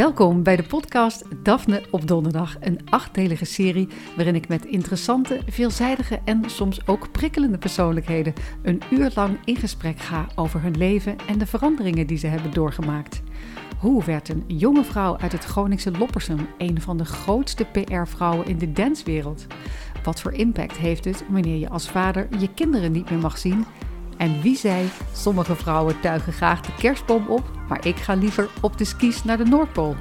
Welkom bij de podcast Daphne op Donderdag, een achtdelige serie waarin ik met interessante, veelzijdige en soms ook prikkelende persoonlijkheden een uur lang in gesprek ga over hun leven en de veranderingen die ze hebben doorgemaakt. Hoe werd een jonge vrouw uit het Groningse Loppersum een van de grootste PR-vrouwen in de danswereld? Wat voor impact heeft het wanneer je als vader je kinderen niet meer mag zien? En wie zei, sommige vrouwen tuigen graag de kerstboom op, maar ik ga liever op de skis naar de Noordpool.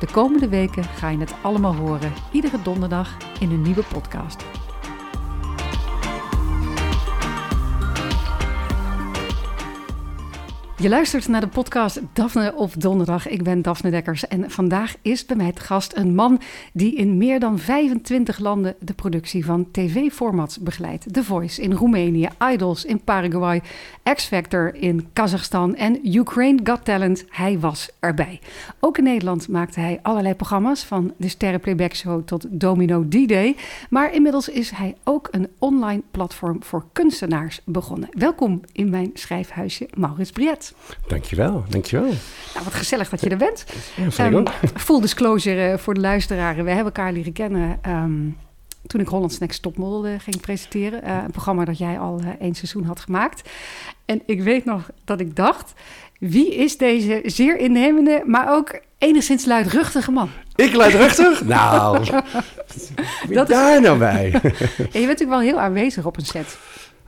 De komende weken ga je het allemaal horen, iedere donderdag in een nieuwe podcast. Je luistert naar de podcast Daphne op donderdag. Ik ben Daphne Dekkers en vandaag is bij mij het gast een man die in meer dan 25 landen de productie van tv-formats begeleidt. The Voice in Roemenië, Idols in Paraguay, X Factor in Kazachstan en Ukraine Got Talent. Hij was erbij. Ook in Nederland maakte hij allerlei programma's van de Sterren Playback Show tot Domino D-Day. Maar inmiddels is hij ook een online platform voor kunstenaars begonnen. Welkom in mijn schrijfhuisje Maurits Briet. Dankjewel, dankjewel. Nou, wat gezellig dat je er bent. Ja, um, full disclosure uh, voor de luisteraars. We hebben elkaar leren kennen um, toen ik Holland's Next Topmodel uh, ging presenteren. Uh, een programma dat jij al één seizoen had gemaakt. En ik weet nog dat ik dacht... wie is deze zeer innemende, maar ook enigszins luidruchtige man? Ik luidruchtig? nou, dat daar is... nou bij? en je bent natuurlijk wel heel aanwezig op een set.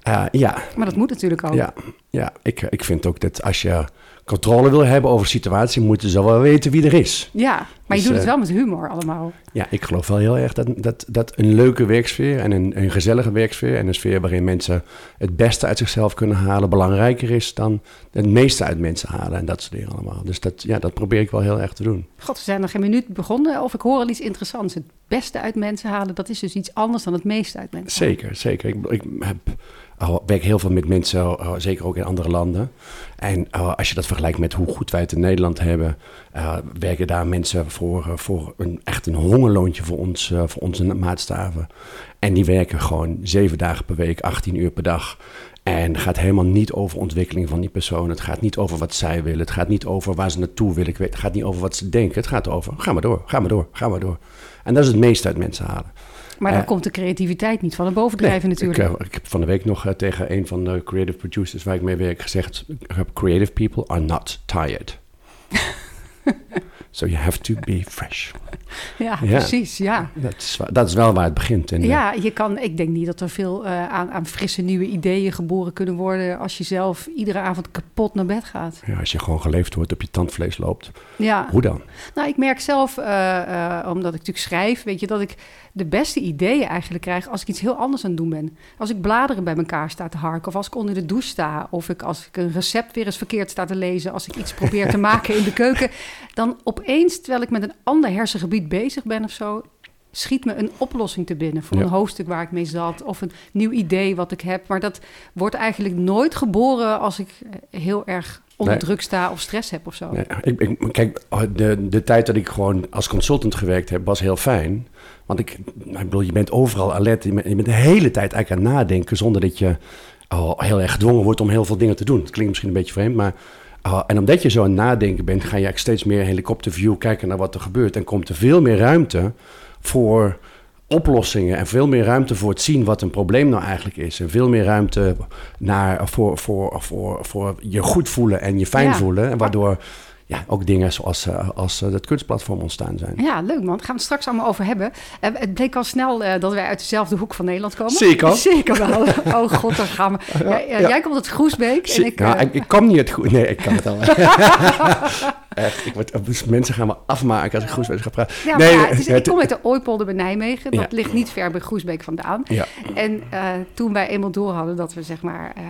Uh, ja. Maar dat moet natuurlijk ook. Ja, ja. Ik, ik vind ook dat als je controle wil hebben over de situatie, moeten ze wel weten wie er is. Ja, maar dus, je doet het wel met humor allemaal. Ja, ik geloof wel heel erg dat, dat, dat een leuke werksfeer en een, een gezellige werksfeer en een sfeer waarin mensen het beste uit zichzelf kunnen halen, belangrijker is dan het meeste uit mensen halen en dat soort dingen allemaal. Dus dat, ja, dat probeer ik wel heel erg te doen. God, we zijn nog geen minuut begonnen of ik hoor al iets interessants. Het beste uit mensen halen, dat is dus iets anders dan het meeste uit mensen halen. Zeker, zeker. Ik, ik heb uh, werk heel veel met mensen, zeker ook in andere landen. En als je dat vergelijkt met hoe goed wij het in Nederland hebben, werken daar mensen voor, voor een, echt een hongerloontje voor, ons, voor onze maatstaven. En die werken gewoon zeven dagen per week, 18 uur per dag. En het gaat helemaal niet over ontwikkeling van die persoon. Het gaat niet over wat zij willen. Het gaat niet over waar ze naartoe willen. Het gaat niet over wat ze denken. Het gaat over, ga maar door, ga maar door, ga maar door. En dat is het meeste uit mensen halen. Maar dan uh, komt de creativiteit niet van een bovendrijven nee, natuurlijk. Ik, uh, ik, heb van de week nog uh, tegen een van de creative producers waar ik mee werk gezegd... creative people are not tired. so you have to be fresh. Ja, ja, precies, ja. Dat is, dat is wel waar het begint. En, ja, je kan, ik denk niet dat er veel aan, aan frisse nieuwe ideeën geboren kunnen worden... als je zelf iedere avond kapot naar bed gaat. Ja, als je gewoon geleefd wordt, op je tandvlees loopt. Ja. Hoe dan? Nou, ik merk zelf, omdat ik natuurlijk schrijf, weet je, dat ik de beste ideeën eigenlijk krijg als ik iets heel anders aan het doen ben. Als ik bladeren bij elkaar sta te harken, of als ik onder de douche sta, of ik, als ik een recept weer eens verkeerd sta te lezen, als ik iets probeer te maken in de keuken, dan opeens, terwijl ik met een ander hersengebied bezig ben of zo, schiet me een oplossing te binnen voor Ja. een hoofdstuk waar ik mee zat, of een nieuw idee wat ik heb. Maar dat wordt eigenlijk nooit geboren als ik heel erg onder Nee. druk sta of stress heb of zo. Nee, ik, ik, kijk, de, de tijd dat ik gewoon als consultant gewerkt heb, was heel fijn. Want ik, ik bedoel, je bent overal alert. Je bent, je bent de hele tijd eigenlijk aan het nadenken zonder dat je oh, heel erg gedwongen wordt om heel veel dingen te doen. Het klinkt misschien een beetje vreemd, maar... oh, en omdat je zo aan het nadenken bent, ga je eigenlijk steeds meer helikopterview kijken naar wat er gebeurt. En komt er veel meer ruimte voor oplossingen en veel meer ruimte voor het zien wat een probleem nou eigenlijk is. En veel meer ruimte naar, voor, voor, voor, voor je goed voelen en je fijn Ja. voelen. En waardoor ja, ook dingen zoals eh, als, eh, dat kunstplatform ontstaan zijn. Ja, leuk man. Daar gaan we het straks allemaal over hebben. Eh, het bleek al snel eh, dat wij uit dezelfde hoek van Nederland komen. Zeker. Zeker wel. Oh god, daar gaan we. Ja. Jij komt uit Groesbeek. En Zie- ik, nou, eh, ik, ik kan niet het goed. Nee, ik kan het al. Echt, ik word, dus mensen gaan me afmaken als ik Groesbeek ga praten. ja, nee, ja, het is- ik kom uit de Ooipolder bij Nijmegen. Dat ligt niet ver bij Groesbeek vandaan. Ja. En eh, toen wij eenmaal door hadden dat we zeg maar eh,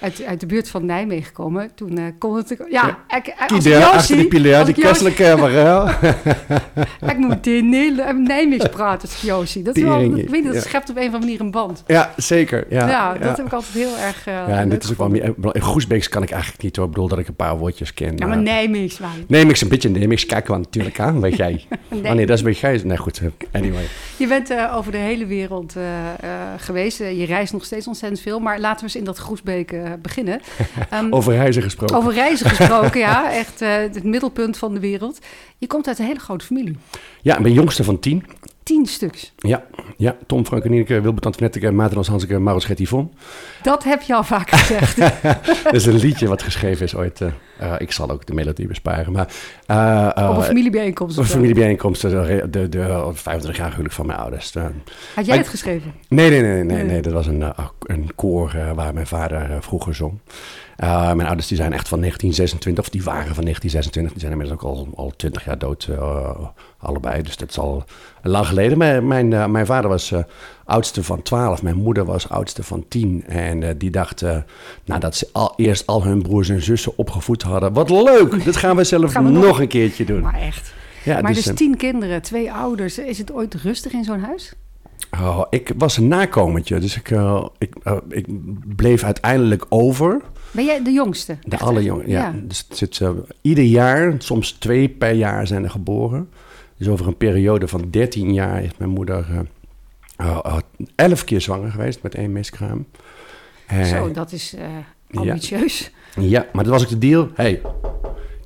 uit, uit de buurt van Nijmegen komen, toen eh kon het... Ja, Ja. ik, als ik achter die pilaar, als die kastelijke wel. Ik moet Nederland- Nijmeegs praten als. Dat, is wel, ik weet dat schept op een of andere manier een band. Ja, zeker. Ja, dat heb ik altijd heel erg Ja, en dit is ook wel. In Groesbeeks kan ik eigenlijk niet hoor. Ik bedoel dat ik een paar woordjes ken. Ja, maar Nijmeegs waren. Neem ik ze een beetje neem ik kijken we natuurlijk aan, weet jij. Nee. Oh nee, dat is een beetje... Nee, goed, anyway. Je bent eh, over de hele wereld eh, eh, geweest. Je reist nog steeds ontzettend veel. Maar laten we eens in dat Groesbeek beginnen. Ehm, Over reizen gesproken. over reizen gesproken, ja. Echt het middelpunt van de wereld. Je komt uit een hele grote familie. Ja, ik ben jongste van tien. Tien stuks. Ja, ja. Tom, Frank en Ineke, Wilbert Antoinette, Maarten Hans Hanseke, Maurits Gert Yvonne. Dat heb je al vaak gezegd. Dat is een liedje wat geschreven is ooit. eh, eh, ik zal ook de melodie besparen. Maar, eh, Op een familiebijeenkomst. een of zo. familiebijeenkomst, de, de, de 25 jaar huwelijk van mijn ouders. Had jij het geschreven? nee, nee, nee, nee, nee, Nee. dat was een, een koor waar mijn vader vroeger zong. Eh, mijn ouders die zijn echt van 1926, of die waren van 1926. Die zijn inmiddels ook al, al 20 jaar dood, eh, allebei. Dus dat is al lang geleden. Maar mijn, eh, mijn vader was oudste van 12, mijn moeder was oudste van 10. En die dacht, nadat ze al, eerst al hun broers en zussen opgevoed hadden... Wat leuk, dat gaan we zelf Gaan we nog, een keertje doen. Maar echt. Ja, maar dus eh, tien kinderen, twee ouders. Is het ooit rustig in zo'n huis? Oh, ik was een nakomertje, dus ik, ik, ik bleef uiteindelijk over. Ben jij de jongste? De Echt, allerjong, ja. ja. Dus het zit, eh, ieder jaar, soms twee per jaar zijn er geboren. Dus over een periode van 13 jaar is mijn moeder eh, eh, elf keer zwanger geweest met één miskraam. Zo, dat is ambitieus. Ja, maar dat was ook de deal. Hey,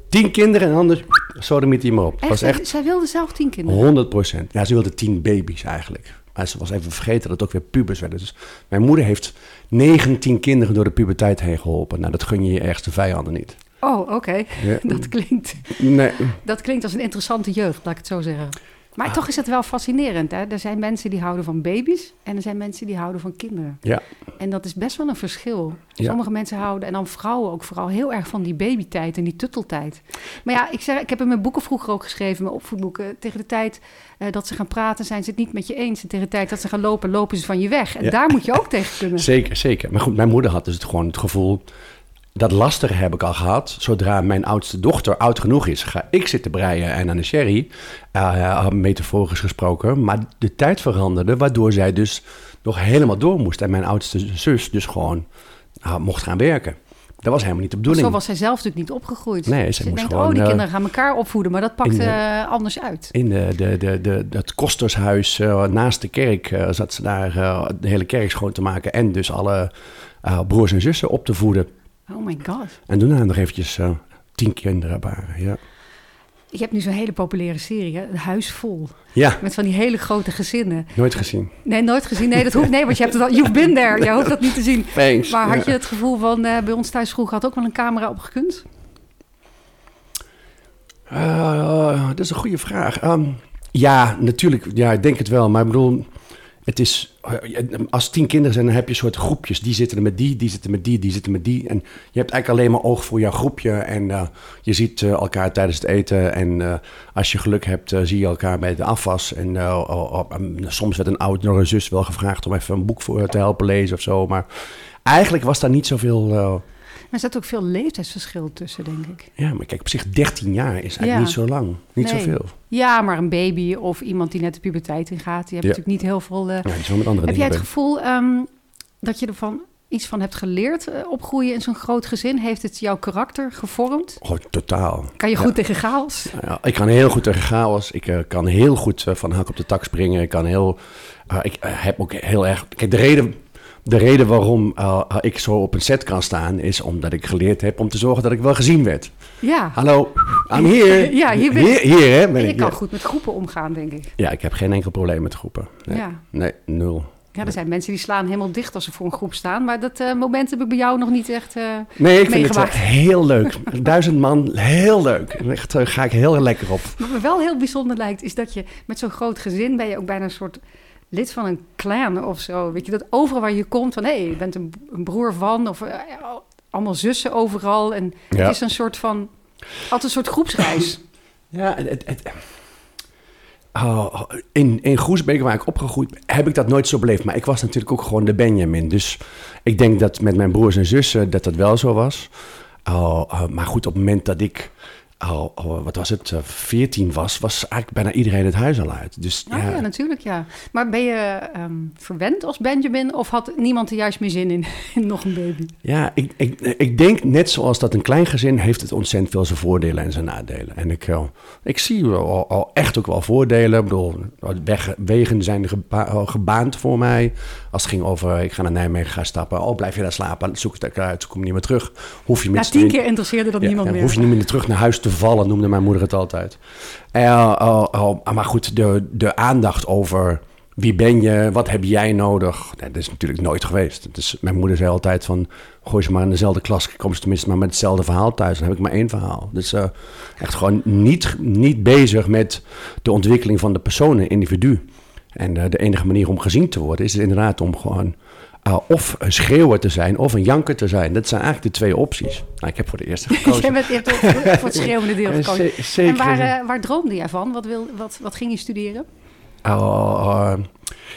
tien kinderen en anders sodemiet hij maar op. Echt, was echt Zij wilde zelf tien kinderen. 100 procent. Ja, ze wilde tien baby's eigenlijk. Maar ze was even vergeten dat het ook weer pubers werden. Dus mijn moeder heeft 19 kinderen door de puberteit heen geholpen. Nou, dat gun je je ergste vijanden niet. Oh, oké. Ja. Dat, klinkt, Nee, dat klinkt als een interessante jeugd, laat ik het zo zeggen. Ah. Maar toch is het wel fascinerend. Hè? Er zijn mensen die houden van baby's en er zijn mensen die houden van kinderen. ja. En dat is best wel een verschil. Ja. Sommige mensen houden, en dan vrouwen ook vooral, heel erg van die babytijd en die tutteltijd. Maar ja, ik, zeg, ik heb in mijn boeken vroeger ook geschreven, mijn opvoedboeken. Tegen de tijd eh, dat ze gaan praten, zijn ze het niet met je eens. En tegen de tijd dat ze gaan lopen, lopen ze van je weg. En Ja. daar moet je ook tegen kunnen. Zeker, zeker. Maar goed, mijn moeder had dus het gewoon het gevoel... Dat lastige heb ik al gehad. Zodra mijn oudste dochter oud genoeg is, ga ik zitten breien en aan de sherry. eh, metaforisch gesproken. Maar de tijd veranderde, waardoor zij dus nog helemaal door moest. En mijn oudste zus dus gewoon nou, mocht gaan werken. Dat was helemaal niet de bedoeling. Zo was zij zelf natuurlijk niet opgegroeid. Nee, ze ze moest denkt, gewoon, oh, die eh, kinderen gaan elkaar opvoeden. Maar dat pakt anders uit. In de, de, de, de, dat kostershuis naast de kerk zat ze daar de hele kerk schoon te maken. En dus alle broers en zussen op te voeden. Oh my god. En daarna nog eventjes eh, tien kinderen baren. Ja. Je hebt nu zo'n hele populaire serie, hè? Het Huis Vol. ja, Met van die hele grote gezinnen. nooit gezien. Nee, nooit gezien. Nee, dat hoeft. Nee, want je hebt het al. You've been there. Je hoeft dat niet te zien. Thanks. Maar had Ja. je het gevoel van eh, bij ons thuis vroeger had ook wel een camera opgekund? Eh, dat is een goede vraag. Ehm, ja, natuurlijk. Ja, ik denk het wel. Maar ik bedoel, het is... eh, Als tien kinderen zijn, dan heb je een soort groepjes. Die zitten er met die, die zitten met die, die zitten met die. En je hebt eigenlijk alleen maar oog voor jouw groepje. En eh, je ziet eh, elkaar tijdens het eten. En eh, als je geluk hebt, zie je elkaar bij de afwas. En oh, oh, soms werd een oudere zus wel gevraagd om even een boek voor te helpen lezen of zo. Maar eigenlijk was daar niet zoveel... Er zit ook veel leeftijdsverschil tussen, denk ik. ja, maar kijk, op zich 13 jaar is eigenlijk Ja. niet zo lang. Niet Nee. zoveel. Ja, maar een baby of iemand die net de puberteit ingaat, die heeft Ja. natuurlijk niet heel veel. eh, Ja, met andere heb jij het gevoel ehm, dat je ervan iets van hebt geleerd eh, opgroeien in zo'n groot gezin? Heeft het jouw karakter gevormd? Oh, totaal. Kan je Ja. goed tegen chaos? Ja, ik kan heel goed tegen chaos. Ik eh, kan heel goed van hak op de tak springen. Ik kan heel... ik heb ook heel erg... Kijk, de reden, de reden waarom eh, ik zo op een set kan staan... is omdat ik geleerd heb om te zorgen dat ik wel gezien werd. Ja. Hallo, I'm here. Ja, hier ben Hier, hier hè, ben En je ik. kan Ja. goed met groepen omgaan, denk ik. ja, ik heb geen enkel probleem met groepen. Nee, Ja. nee nul. Ja, er zijn mensen die slaan helemaal dicht als ze voor een groep staan. Maar dat eh, moment heb ik bij jou nog niet echt... eh, Nee, ik vind Meegemaakt. het eh, heel leuk. Duizend man, heel leuk. Echt, eh, ga ik heel lekker op. Wat me wel heel bijzonder lijkt, is dat je met zo'n groot gezin ben je ook bijna een soort lid van een clan of zo. Weet je, dat overal waar je komt van hé, hey, je bent een, een broer van of eh, allemaal zussen overal. En Ja. het is een soort van, altijd een soort groepsreis. Ja, het, het, het- Oh, in, in Groesbeek, waar ik opgegroeid ben, heb ik dat nooit zo beleefd. Maar ik was natuurlijk ook gewoon de Benjamin. Dus ik denk dat met mijn broers en zussen dat dat wel zo was. Oh, eh, maar goed, op het moment dat ik al, al, wat was het, uh, 14 was, was eigenlijk bijna iedereen het huis al uit. Dus, oh, ja. ja. natuurlijk, ja. Maar ben je um, verwend als Benjamin of had niemand er juist meer zin in, in nog een baby? Ja, ik, ik, ik denk net zoals dat een klein gezin heeft het ontzettend veel zijn voordelen en zijn nadelen. En ik, uh, ik zie al, al, echt ook wel voordelen. Ik bedoel, weg, wegen zijn geba gebaand voor mij. Als het ging over, ik ga naar Nijmegen gaan stappen. Oh, blijf je daar slapen? Zoek het eruit, kom niet meer terug. Hoef je met Na tien keer interesseerde dat ja, niemand meer. Hoef je niet meer terug naar huis vallen, noemde mijn moeder het altijd. Uh, uh, uh, maar goed, de, de aandacht over wie ben je, wat heb jij nodig, dat is natuurlijk nooit geweest. Dus mijn moeder zei altijd van, gooi ze maar in dezelfde klas, kom ze tenminste maar met hetzelfde verhaal thuis. Dan heb ik maar één verhaal. Dus uh, echt gewoon niet, niet bezig met de ontwikkeling van de persoon, individu. En de enige manier om gezien te worden is inderdaad om gewoon uh, of een schreeuwer te zijn of een janker te zijn. Dat zijn eigenlijk de twee opties. Nou, ik heb voor de eerste gekozen. je hebt voor het schreeuwende deel gekozen. Zeker. En waar, uh, waar droomde jij van? Wat, wil, wat, wat ging je studeren? Uh,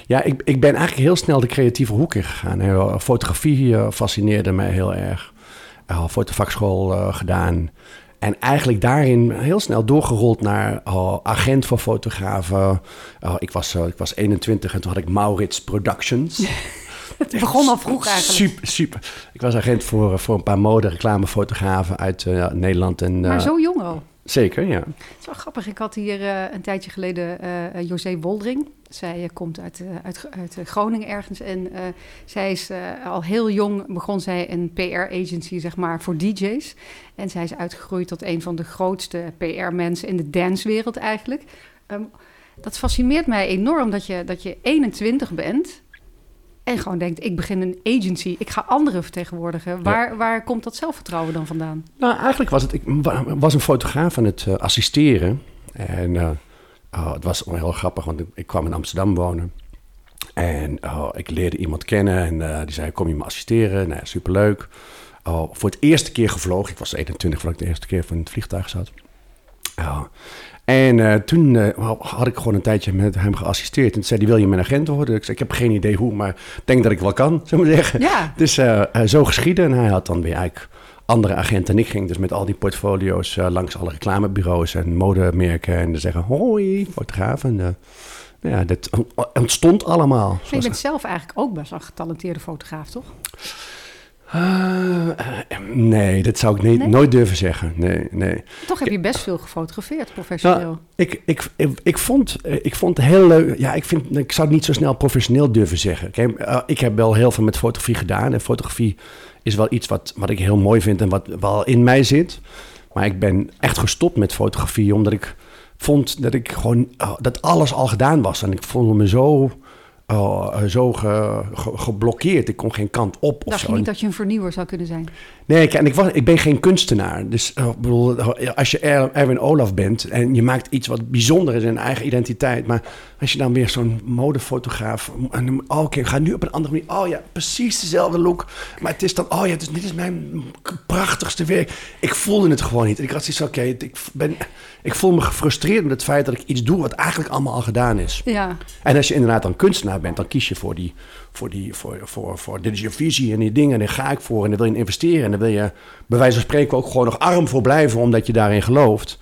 ja, ik, ik ben eigenlijk heel snel de creatieve hoek in gegaan. Fotografie fascineerde mij heel erg. fotovakschool gedaan. En eigenlijk daarin heel snel doorgerold naar uh, agent voor fotografen. Uh, ik, was, uh, ik was 21 en toen had ik Maurits Productions. Het begon al vroeg eigenlijk. Super, super. Ik was agent voor, voor een paar mode-reclamefotografen uit Nederland. En, maar zo jong al? Zeker, ja. Het is wel grappig. Ik had hier uh, een tijdje geleden uh, José Woldring. Zij uh, komt uit, uit, uit Groningen ergens. En zij is al heel jong, begon zij een PR-agency, zeg maar, voor DJ's. En zij is uitgegroeid tot een van de grootste PR-mensen in de dancewereld eigenlijk. Um, dat fascineert mij enorm dat je, dat je 21 bent... En gewoon denkt, ik begin een agency, ik ga anderen vertegenwoordigen. Waar, ja. waar komt dat zelfvertrouwen dan vandaan? Nou, eigenlijk was het, ik was een fotograaf aan het uh, assisteren. En uh, oh, het was heel grappig, want ik, ik, kwam in Amsterdam wonen. En oh, ik leerde iemand kennen en uh, die zei, kom je me assisteren? Nou, superleuk. Oh, voor het eerste keer gevlogen, ik was 21 voordat ik de eerste keer van het vliegtuig zat. En uh, toen uh, had ik gewoon een tijdje met hem geassisteerd. En toen zei hij, wil je mijn agent worden? Ik zei, ik heb geen idee hoe, maar ik denk dat ik wel kan, zullen we zeggen. Ja. Dus uh, zo geschieden. En hij had dan weer eigenlijk andere agenten. En ik ging dus met al die portfolio's langs alle reclamebureaus en modemerken. En dan zeggen, hoi, fotograaf. En ja, dat ontstond allemaal. Maar je bent zelf eigenlijk ook best wel een getalenteerde fotograaf, toch? Uh, nee, dat zou ik niet, nee? nooit durven zeggen. Nee, nee. Toch heb je best veel gefotografeerd, professioneel. Nou, ik, ik, ik, ik, vond, ik vond het heel leuk. Ja, ik, vind, ik zou het niet zo snel professioneel durven zeggen. Kijk, uh, ik heb wel heel veel met fotografie gedaan. En fotografie is wel iets wat, wat ik heel mooi vind en wat wel in mij zit. Maar ik ben echt gestopt met fotografie omdat ik vond dat ik gewoon uh, dat alles al gedaan was. En ik voelde me zo oh, zo ge, ge, geblokkeerd. Ik kon geen kant op. Dacht of je niet dat je een vernieuwer zou kunnen zijn? Nee, ik, en ik, was, ik ben geen kunstenaar. Dus uh, bedoel, als je Erwin Olaf bent en je maakt iets wat bijzonder is in eigen identiteit. Maar als je dan weer zo'n modefotograaf. En, oh, oké, okay, ga nu op een andere manier. Oh ja, precies dezelfde look. Maar het is dan, oh ja, dus dit is mijn prachtigste werk. Ik voelde het gewoon niet. Ik had zoiets, oké, okay, ik ben. Ik voel me gefrustreerd met het feit dat ik iets doe wat eigenlijk allemaal al gedaan is. Ja. En als je inderdaad dan kunstenaar bent, dan kies je voor die, voor die, voor, voor, voor dit is je visie en die dingen. En daar ga ik voor en daar wil je in investeren. En daar wil je bij wijze van spreken ook gewoon nog arm voor blijven, omdat je daarin gelooft.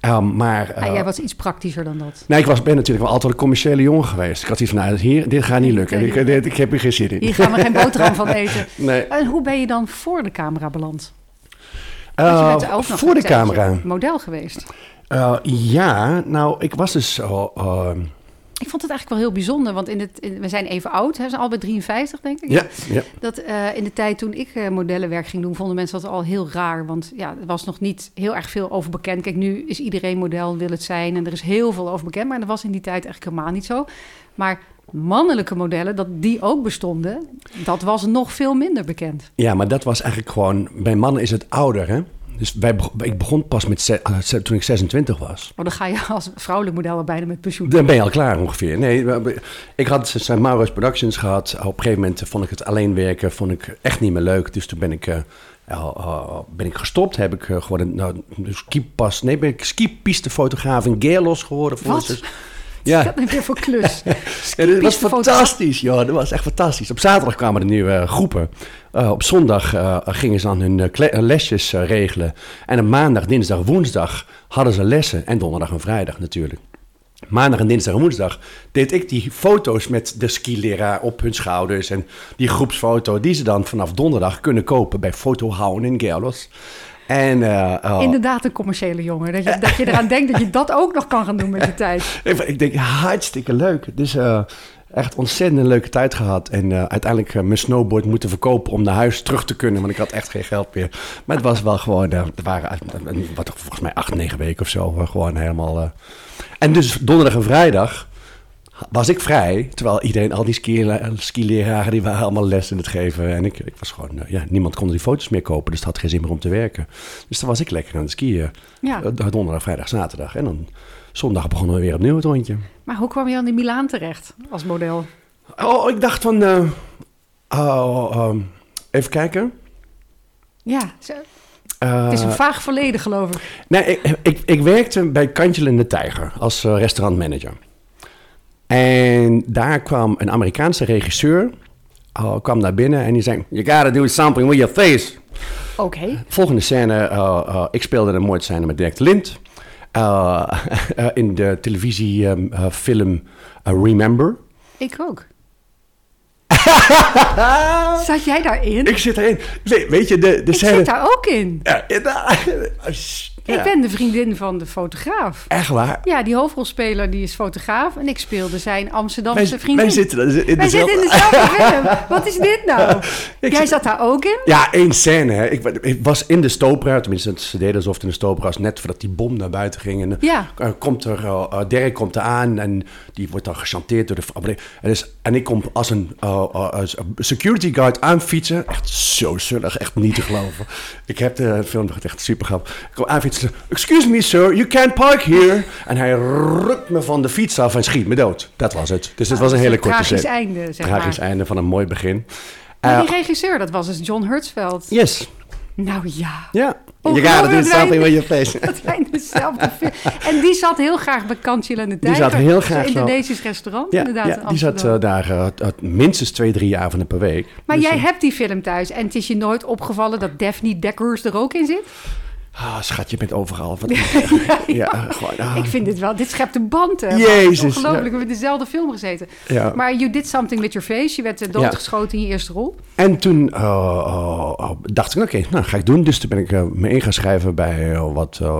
Um, maar, uh, ah, jij was iets praktischer dan dat. Nee, ik was, ben natuurlijk wel altijd een commerciële jongen geweest. Ik had iets van, nou, hier, dit gaat niet lukken. Ik, dit, ik heb hier geen zin in. Hier gaan we geen boterham van eten. Nee. En hoe ben je dan voor de camera beland? Uh, voor de camera. model geweest. Uh, ja, nou, ik was dus... Ik vond het eigenlijk wel heel bijzonder, want in het, in, we zijn even oud, hè, we zijn al bij 53 denk ik. Ja, ja. Dat uh, in de tijd toen ik uh, modellenwerk ging doen, vonden mensen dat al heel raar. Want ja, er was nog niet heel erg veel over bekend. Kijk, nu is iedereen model, wil het zijn en er is heel veel over bekend. Maar dat was in die tijd eigenlijk helemaal niet zo. Maar mannelijke modellen, dat die ook bestonden, dat was nog veel minder bekend. Ja, maar dat was eigenlijk gewoon, bij mannen is het ouder hè? Dus wij, ik begon pas met toen ik 26 was. Oh, dan ga je als vrouwelijk model bijna met pensioen. Dan ben je al klaar ongeveer. Nee, ik had St. Maurits Productions gehad. Op een gegeven moment vond ik het alleen werken vond ik echt niet meer leuk. Dus toen ben ik, uh, uh, ben ik gestopt. Heb ik uh, gewoon een nou, skipas, nee, ben ik skipistefotograaf in Geerlos geworden. Wat? Dus, Ja. dat nou weer voor klus? Ja, dat was fantastisch, joh. Dat was echt fantastisch. Op zaterdag kwamen er nieuwe groepen. Eh, op zondag eh, gingen ze dan hun eh, eh, lesjes eh, regelen. En op maandag, dinsdag, woensdag hadden ze lessen. En donderdag en vrijdag natuurlijk. Maandag en dinsdag en woensdag deed ik die foto's met de skileraar op hun schouders. En die groepsfoto die ze dan vanaf donderdag kunnen kopen bij Fotohouden in Gerlos. En eh, oh, Inderdaad een commerciële jongen. Dat je, dat je eraan denkt dat je dat ook nog kan gaan doen met je tijd. Ik, denk, hartstikke leuk. Dus eh, echt ontzettend een leuke tijd gehad. En eh, uiteindelijk mijn snowboard moeten verkopen om naar huis terug te kunnen. Want ik had echt geen geld meer. Maar het was wel gewoon, het waren wat, volgens mij acht, negen weken of zo. gewoon helemaal... En dus donderdag en vrijdag was ik vrij. Terwijl iedereen, al die skilera- skileraren, die waren allemaal les in het geven. En ik, ik was gewoon, eh, ja, niemand kon die foto's meer kopen. Dus het had geen zin meer om te werken. Dus dan was ik lekker aan het skiën. Ja. Eh, Donderdag, vrijdag, zaterdag. En dan zondag begonnen we weer opnieuw het rondje. Maar hoe kwam je aan in Milaan terecht als model? Oh, ik dacht van... ehm, even kijken. Ja, zo- het is een vaag verleden geloof ik. nee, ik, ik, ik werkte bij Kantjel en de Tijger als restaurantmanager. En daar kwam een Amerikaanse regisseur... kwam daar binnen en die zei... You gotta do something with your face. Oké. Volgende scène, eh, eh, ik speelde een mooie scène met Dirk Lind. Eh, in de televisiefilm Remember. Ik ook. Zat jij daarin? Ik zit erin. Nee, weet je, de, de Ik scène... zit daar ook in. Ja, ja. Ik ben de vriendin van de fotograaf. Echt waar? Ja, die hoofdrolspeler die is fotograaf en ik speelde zijn Amsterdamse Wij, vriendin. wij zitten in Wij dezelfde... zitten in dezelfde film. Wat is dit nou? Ik Jij zat daar ook in? Ja, één scène. Hè. Ik, ik was in de stopera, tenminste ze deden alsof het in de was, net voordat die bom naar buiten ging. En, Ja. eh, komt er, Dirk komt er aan en die wordt dan gechanteerd door de. En, dus, en ik kom als een als een security guard aanfietsen. Echt zo zullig, echt niet te geloven. ik heb de film echt super grappig. Ik kom aanfietsen. Excuse me sir, you can't park here. En hij rukt me van de fiets af en schiet me dood. Dat was het. Dus het was een hele korte Tragisch scène. einde, zeg Tragisch maar. einde van een mooi begin. Maar Eh, die regisseur, dat was dus John Hurtsveld. yes. Nou ja. Ja. Je gaat het in something with your face. Dat zijn dezelfde. En die zat heel graag bij Kantjil en de Die Tijger. zat heel graag Een zo. Indonesisch restaurant, Ja, inderdaad. ja in die zat eh, daar eh, minstens twee, drie avonden per week. Maar Dus, jij eh, hebt die film thuis en het is je nooit opgevallen dat Daphne Deckers er ook in zit? Ah, schat, je bent overal. Wat, ja, gewoon. ah. Ik vind dit wel, dit schept een band. Hè? Jezus, Ongelooflijk, ja. we hebben dezelfde film gezeten. Ja. Maar you did something with your face. Je werd eh, doodgeschoten in je eerste rol. En toen eh, oh, oh, dacht ik, oké, nou ga ik doen. Dus toen ben ik eh, me in gaan schrijven bij eh, wat... oh,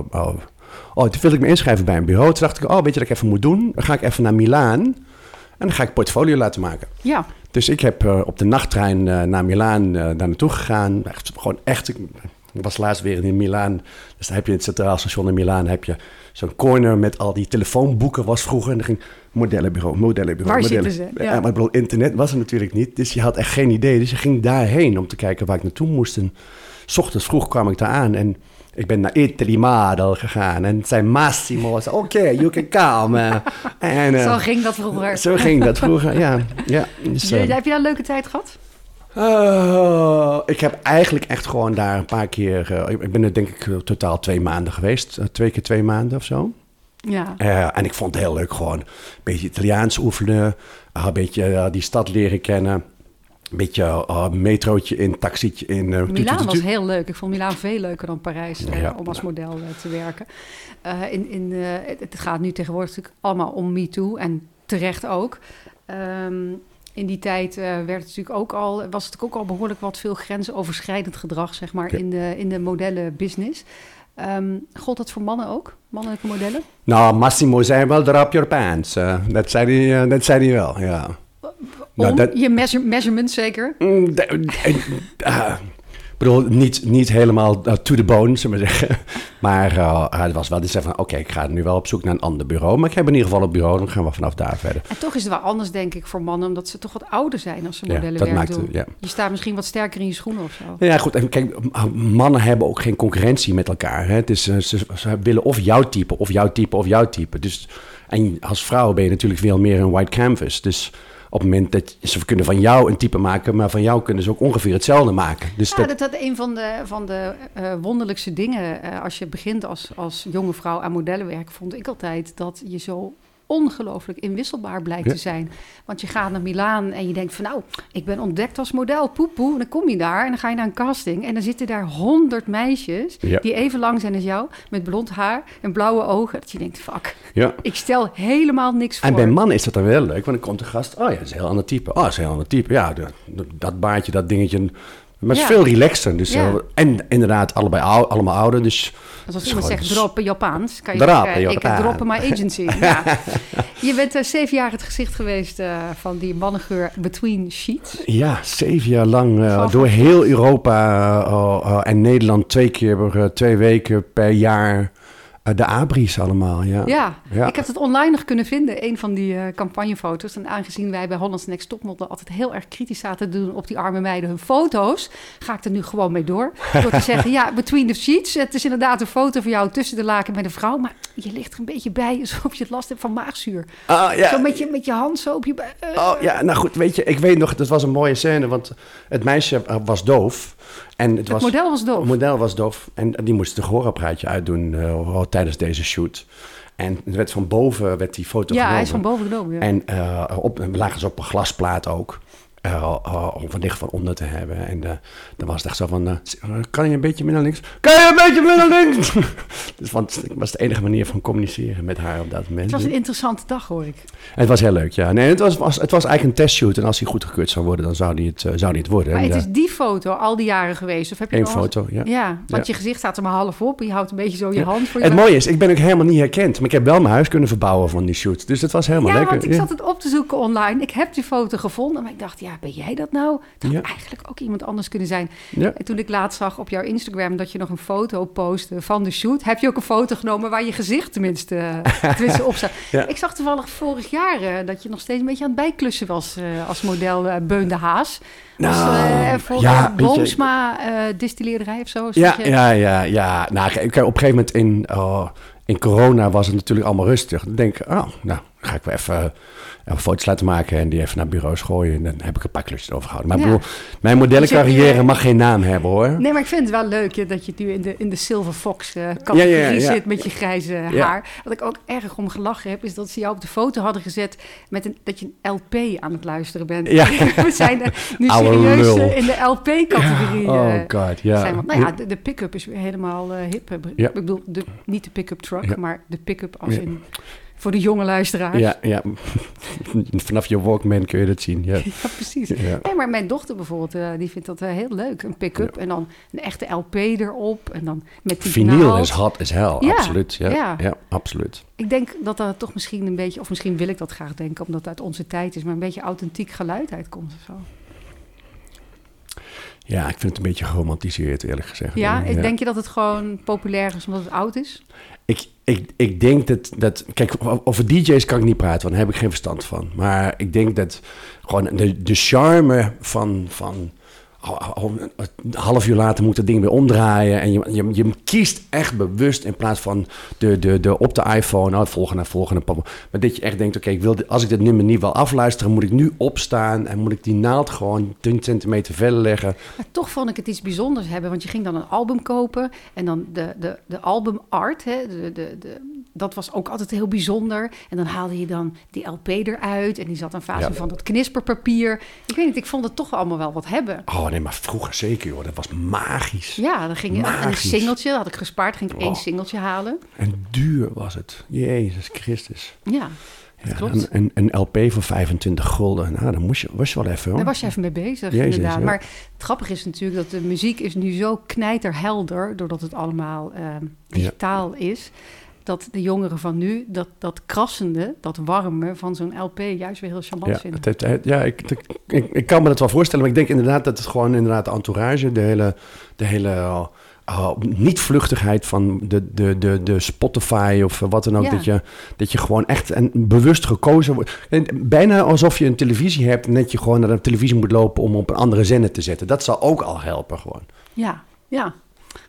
oh, toen wilde ik me inschrijven bij een bureau. Toen dacht ik, oh, weet je wat ik even moet doen? Dan ga ik even naar Milaan. En dan ga ik portfolio laten maken. Ja, Dus ik heb op de nachttrein eh, naar Milaan daar naartoe gegaan. Echt, gewoon echt. Ik, ik was laatst weer in Milaan. Dus dan heb je in het Centraal Station in Milaan heb je zo'n corner met al die telefoonboeken was vroeger. En dan ging modellenbureau, modellenbureau, Waar modellen. zitten ze? Ja. Ja. maar ik bedoel, internet was er natuurlijk niet. Dus je had echt geen idee. Dus je ging daarheen om te kijken waar ik naartoe moest. En s ochtends vroeg kwam ik daar aan en ik ben naar Italy Model gegaan. En zei Massimo, zei, oké, you can come. en, eh, zo ging dat vroeger. zo ging dat vroeger, ja. ja dus, Je- eh, heb je daar een leuke tijd gehad? Oh, ik heb eigenlijk echt gewoon daar een paar keer... eh, ik ben er denk ik eh, totaal twee maanden geweest. Eh, twee keer twee maanden of zo. Ja. En ik vond het heel leuk gewoon. Een beetje Italiaans oefenen. een beetje die stad leren kennen. Een beetje metrootje in, taxietje in. Milaan was heel leuk. Ik vond Milaan veel leuker dan Parijs Ja. om als model te werken. In, in, het, gaat nu tegenwoordig allemaal om MeToo en terecht ook. Ehm, in die tijd eh, werd het natuurlijk ook al, was het natuurlijk ook al behoorlijk wat veel grensoverschrijdend gedrag, zeg maar, in de, in de modellenbusiness. Ehm gold dat voor mannen ook? Mannelijke modellen? Nou, Massimo zei wel, drop your pants. Eh, dat, zei hij, eh, dat zei hij wel, ja. Nou, Om dat- je measure, measurements zeker? Bedoel, niet, niet helemaal eh, to the bone, zullen we maar zeggen. Maar eh, het was wel, die zei van, oké, ik ga nu wel op zoek naar een ander bureau. Maar ik heb in ieder geval een bureau, dan gaan we vanaf daar verder. En toch is het wel anders, denk ik, voor mannen, omdat ze toch wat ouder zijn als ze Ja, modellenwerk dat maakt doen. ja. Je staat misschien wat sterker in je schoenen of zo. Ja, goed. En kijk, mannen hebben ook geen concurrentie met elkaar. Hè? Het is, eh, ze, ze willen of jouw type, of jouw type, of jouw type. Dus, en als vrouw ben je natuurlijk veel meer een white canvas. Dus op het moment dat ze kunnen van jou een type maken, maar van jou kunnen ze ook ongeveer hetzelfde maken. Dus Ja, dat, dat dat een van de, van de eh, wonderlijkste dingen eh, als je begint als, als jonge vrouw aan modellenwerk, vond ik altijd dat je zo ongelooflijk inwisselbaar blijkt te zijn. Want je gaat naar Milaan en je denkt van nou, ik ben ontdekt als model, poepoe. En dan kom je daar en dan ga je naar een casting en dan zitten daar honderd meisjes die even lang zijn als jou, met blond haar en blauwe ogen. Dat je denkt, fuck, ja. ik stel helemaal niks voor. En bij mannen is dat dan wel leuk, want dan komt de gast, oh ja, dat is een heel ander type. Oh, dat is een heel ander type. Ja, dat baardje, dat dingetje maar het is veel relaxter. Dus en inderdaad, allebei ou, allemaal ouder. Dus Zoals iemand zegt, droppen Japans. Kan je Drop, zeggen, ik droppen my agency. ja. Je bent uh, zeven jaar het gezicht geweest uh, van die mannengeur Between Sheets. Ja, zeven jaar lang door heel Europa en Nederland twee keer, twee weken per jaar eh, de abris allemaal, ja. ja. ik heb het online nog kunnen vinden, een van die uh, campagnefoto's. En aangezien wij bij Holland's Next Topmodel altijd heel erg kritisch zaten te doen op die arme meiden hun foto's, ga ik er nu gewoon mee door. Door te zeggen, ja, between the sheets, het is inderdaad een foto van jou tussen de laken met een vrouw, maar je ligt er een beetje bij alsof je het last hebt van maagzuur. Ah, ja. Zo met je, met je hand zo op je... Uh, oh ja, nou goed, weet je, ik weet nog, dat was een mooie scène, want het meisje was doof. En het, was, model was doof? Het model was doof. En die moest de gehoorapparaatje uitdoen uh, tijdens deze shoot. En het werd van boven werd die foto ja, genomen. Ja, hij is van boven genomen. Ja. En uh, op, lagen ze op een glasplaat ook. Uh, uh, om van dicht van onder te hebben. En uh, dan was het echt zo van, kan je een beetje meer naar links? Kan je een beetje meer naar links? dus want het was de enige manier van communiceren met haar op dat moment. Het was een interessante dag, hoor ik. het was heel leuk, ja. Nee, het was, was, het was eigenlijk een testshoot. En als hij goedgekeurd zou worden, dan zou hij het, zou hij het worden. Maar het is die foto al die jaren geweest? Of heb je Eén foto, ja. Ja, want je gezicht staat er maar half op. Je houdt een beetje zo je hand voor je Het mooie is, ik ben ook helemaal niet herkend. Maar ik heb wel mijn huis kunnen verbouwen van die shoot. Dus het was helemaal lekker. Ja, want ik zat het op te zoeken online. Ik heb die foto gevonden. Maar ik dacht, ja, ben jij dat nou? Dat had eigenlijk ook iemand anders kunnen zijn. Ja. En toen ik laatst zag op jouw Instagram dat je nog een foto postte van de shoot, heb je ook een foto genomen waar je gezicht tenminste, tenminste op staat. Ik zag toevallig vorig jaar uh, dat je nog steeds een beetje aan het bijklussen was uh, als model uh, Beun de Haas. Nou, voor ja, Boomsma distilleerderij of zo. Ja, ja, ja, ja. Nou, op een gegeven moment in, oh, in corona was het natuurlijk allemaal rustig. Dan denk ik, oh, nou, ga ik wel even foto's laten maken en die even naar bureaus gooien. En dan heb ik een paar klusjes overgehouden. Maar bedoel, mijn modellencarrière mag geen naam hebben hoor. Nee, maar ik vind het wel leuk dat je nu in de, in de Silver Fox uh, categorie zit met je grijze haar. Wat ik ook erg om gelachen heb, is dat ze jou op de foto hadden gezet met een, dat je een LP aan het luisteren bent. Ja. We zijn nu serieus eh, in de LP-categorie. oh eh, god, ja. Zijn, nou ja, de, de pick-up is weer helemaal hip. Ik bedoel, de, niet de pick-up truck, maar de pick-up als in voor de jonge luisteraars. Ja, ja. vanaf je Walkman kun je dat zien. Ja, ja precies. Ja. Maar mijn dochter bijvoorbeeld, uh, die vindt dat uh, heel leuk. Een pick-up en dan een echte LP erop. En dan met die Vinyl is hot as hell, absoluut. Ja, ja. absoluut. Ik denk dat er toch misschien een beetje, of misschien wil ik dat graag denken, omdat het uit onze tijd is, maar een beetje authentiek geluid uitkomt of zo. Ja, ik vind het een beetje geromantiseerd, eerlijk gezegd. Ja, ja, denk je dat het gewoon populair is omdat het oud is? Ik, ik, ik denk dat, dat... Kijk, over DJ's kan ik niet praten, want daar heb ik geen verstand van. Maar ik denk dat gewoon de, de charme van... van een half uur later moet het ding weer omdraaien. En je, je, je kiest echt bewust in plaats van de, de, de, op de iPhone, nou, volgende, volgende. Maar dat je echt denkt, oké, ik wil als ik dit nummer niet wil afluisteren, moet ik nu opstaan en moet ik die naald gewoon 10 centimeter verder leggen. Maar toch vond ik het iets bijzonders hebben, want je ging dan een album kopen en dan de, de, de albumart, hè, de, de, de, dat was ook altijd heel bijzonder. En dan haalde je dan die LP eruit en die zat aan fase van dat knisperpapier. Ik weet niet, ik vond het toch allemaal wel wat hebben. Oh nee, maar vroeger zeker hoor, dat was magisch. Ja, dan ging je een singeltje, had ik gespaard, ging ik oh. één singeltje halen. En duur was het, Jezus Christus. Ja. Ja, klopt. Een, een, LP voor 25 gulden. Nou, dan moest je, was je wel even. Hoor. Daar was je even mee bezig, Jezus, inderdaad. Maar het grappige is natuurlijk dat de muziek is nu zo knijterhelder... doordat het allemaal uh, digitaal is dat de jongeren van nu dat, dat krassende, dat warme van zo'n LP juist weer heel charmant ja, vinden. Het, het, ja, ik, ik, ik, kan me dat wel voorstellen, maar ik denk inderdaad dat het gewoon inderdaad de entourage, de hele, de hele uh, niet-vluchtigheid van de, de, de, de Spotify of wat dan ook, dat, je, dat je gewoon echt en bewust gekozen wordt. Bijna alsof je een televisie hebt en dat je gewoon naar de televisie moet lopen om op een andere zender te zetten. Dat zal ook al helpen gewoon. Ja, ja.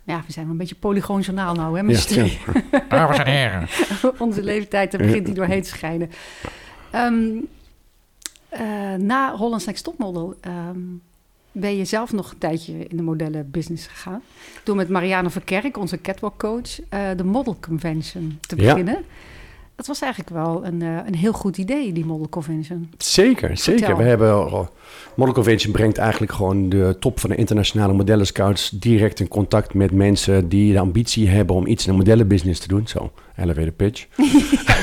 Ja, we zijn wel een beetje polygoonjournaal nou, hè, met ja, Dames en heren. Onze leeftijd begint die doorheen te schijnen. Um, uh, na Holland's Next Topmodel um, ben je zelf nog een tijdje in de modellenbusiness gegaan. Door met Marianne Verkerk, onze catwalk coach, uh, de Model Convention te beginnen. Het was eigenlijk wel een, eh, een heel goed idee, die Model Convention. Zeker, zeker. We hebben, oh, Model Convention brengt eigenlijk gewoon de top van de internationale modellen scouts direct in contact met mensen die de ambitie hebben om iets in de modellenbusiness te doen. Zo, elevator pitch.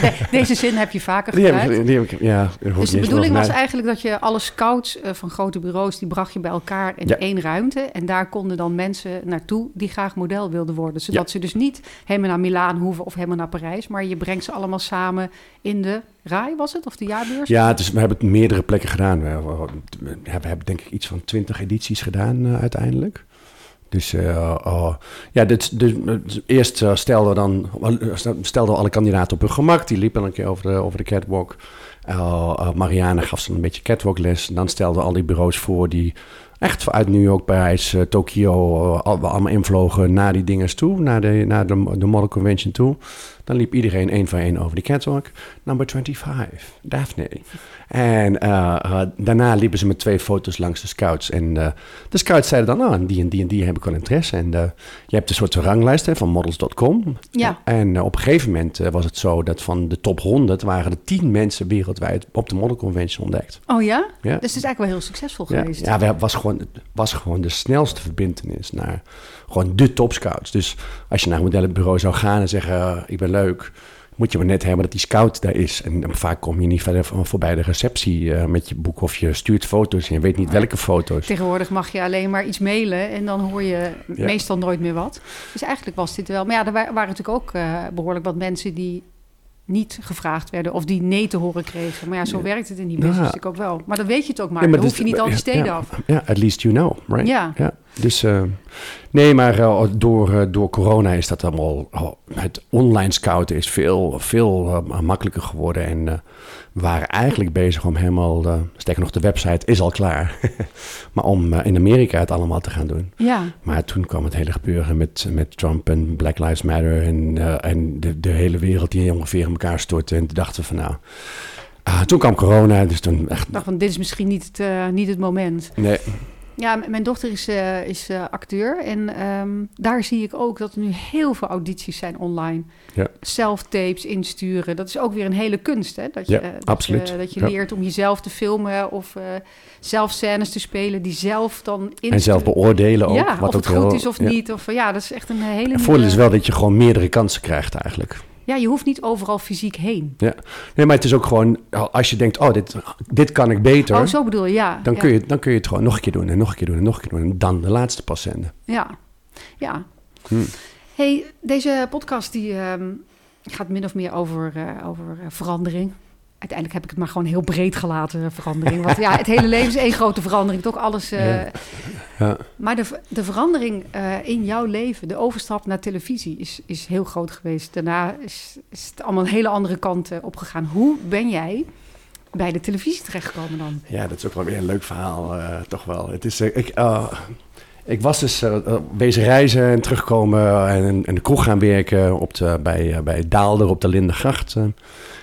ja, deze zin heb je vaker gebruikt. Die die heb ik, ja, dus de bedoeling was eigenlijk dat je alle scouts uh, van grote bureaus, die bracht je bij elkaar in ja. één ruimte. En daar konden dan mensen naartoe die graag model wilden worden. Zodat ze dus niet helemaal naar Milaan hoeven of helemaal naar Parijs. Maar je brengt ze allemaal samen in de RAI, was het? Of de jaarbeurs? Ja, is, we hebben het meerdere plekken gedaan. We, hebben denk ik iets van twintig edities gedaan uh, uiteindelijk. Dus uh, uh, ja, dit, dus, eerst uh, stelden we dan stelden we alle kandidaten op hun gemak. Die liepen een keer over de, over de catwalk. Marianne gaf ze een beetje catwalkles. Dan stelden al die bureaus voor die echt vanuit New York, Parijs, Tokio... allemaal invlogen naar die dingen toe, naar de, naar de, de Model Convention toe. Dan liep iedereen één voor één over die catwalk. Number 25, Daphne. En uh, daarna liepen ze met twee foto's langs de scouts. En uh, de scouts zeiden dan, oh, die en die en die heb ik wel interesse. En je hebt een soort ranglijst hè, van models.com. Ja. En op een gegeven moment was het zo dat van de top 100 waren er 10 mensen wereldwijd op de Model Convention ontdekt. Oh ja? ja. Dus het is eigenlijk wel heel succesvol geweest. Ja, het was gewoon, was gewoon de snelste verbindenis naar gewoon de topscouts. Dus als je naar een modellenbureau zou gaan en zeggen, ik ben leuk moet je maar net hebben dat die scout daar is. En, vaak kom je niet verder van, voorbij de receptie uh, met je boek of je stuurt foto's en je weet niet welke foto's. Tegenwoordig mag je alleen maar iets mailen en dan hoor je ja. meestal nooit meer wat. Dus eigenlijk was dit wel. Maar ja, er waren natuurlijk ook uh, behoorlijk wat mensen die niet gevraagd werden of die nee te horen kregen. Maar ja, zo werkt het in die business natuurlijk ook wel. Maar dan weet je het ook maar. Ja, maar dan hoef je niet al die steden af. Ja, at least you know, right? Ja. ja. Dus uh, nee, maar uh, door, uh, door corona is dat allemaal... Oh, het online scouten is veel, veel makkelijker geworden. En we waren eigenlijk bezig om helemaal... sterker nog, de website is al klaar. maar om in Amerika het allemaal te gaan doen. Ja. Maar toen kwam het hele gebeuren met, met Trump en Black Lives Matter... en, en de, de hele wereld die ongeveer in elkaar stortte. En toen dachten we van nou... Ah, toen kwam corona, dus toen echt... Ik dacht van, dit is misschien niet het, niet het moment. Nee. Ja, mijn dochter is, uh, is uh, acteur en um, daar zie ik ook dat er nu heel veel audities zijn online. Ja. Self-tapes insturen, dat is ook weer een hele kunst, hè? Dat je, ja, uh, dat absoluut. Je, dat je ja. leert om jezelf te filmen of zelf scènes te spelen die zelf dan insturen. En zelf beoordelen ook. Ja, wat of het ook goed heel, is of niet. Of, ja, dat is echt een hele... Het voordeel is wel dat je gewoon meerdere kansen krijgt eigenlijk. Ja, je hoeft niet overal fysiek heen. Ja, nee, maar het is ook gewoon, als je denkt, oh, dit, dit kan ik beter. Oh, zo bedoel je, ja. Dan, ja. Kun je, dan kun je het gewoon nog een keer doen en nog een keer doen en nog een keer doen. En dan de laatste pas zenden. Ja, ja. Hm. hey, deze podcast die um, gaat min of meer over, uh, over uh, verandering. Uiteindelijk heb ik het maar gewoon heel breed gelaten, verandering. Want ja, het hele leven is één grote verandering. Toch alles. Uh, ja. Ja. Maar de, de verandering uh, in jouw leven, de overstap naar televisie, is, is heel groot geweest. Daarna is, is het allemaal een hele andere kant opgegaan. Hoe ben jij bij de televisie terechtgekomen dan? Ja, dat is ook wel weer een leuk verhaal, uh, toch wel. Het is, ik, ik was dus bezig reizen en terugkomen en in de kroeg gaan werken op de, bij, bij Daalder op de Lindengracht.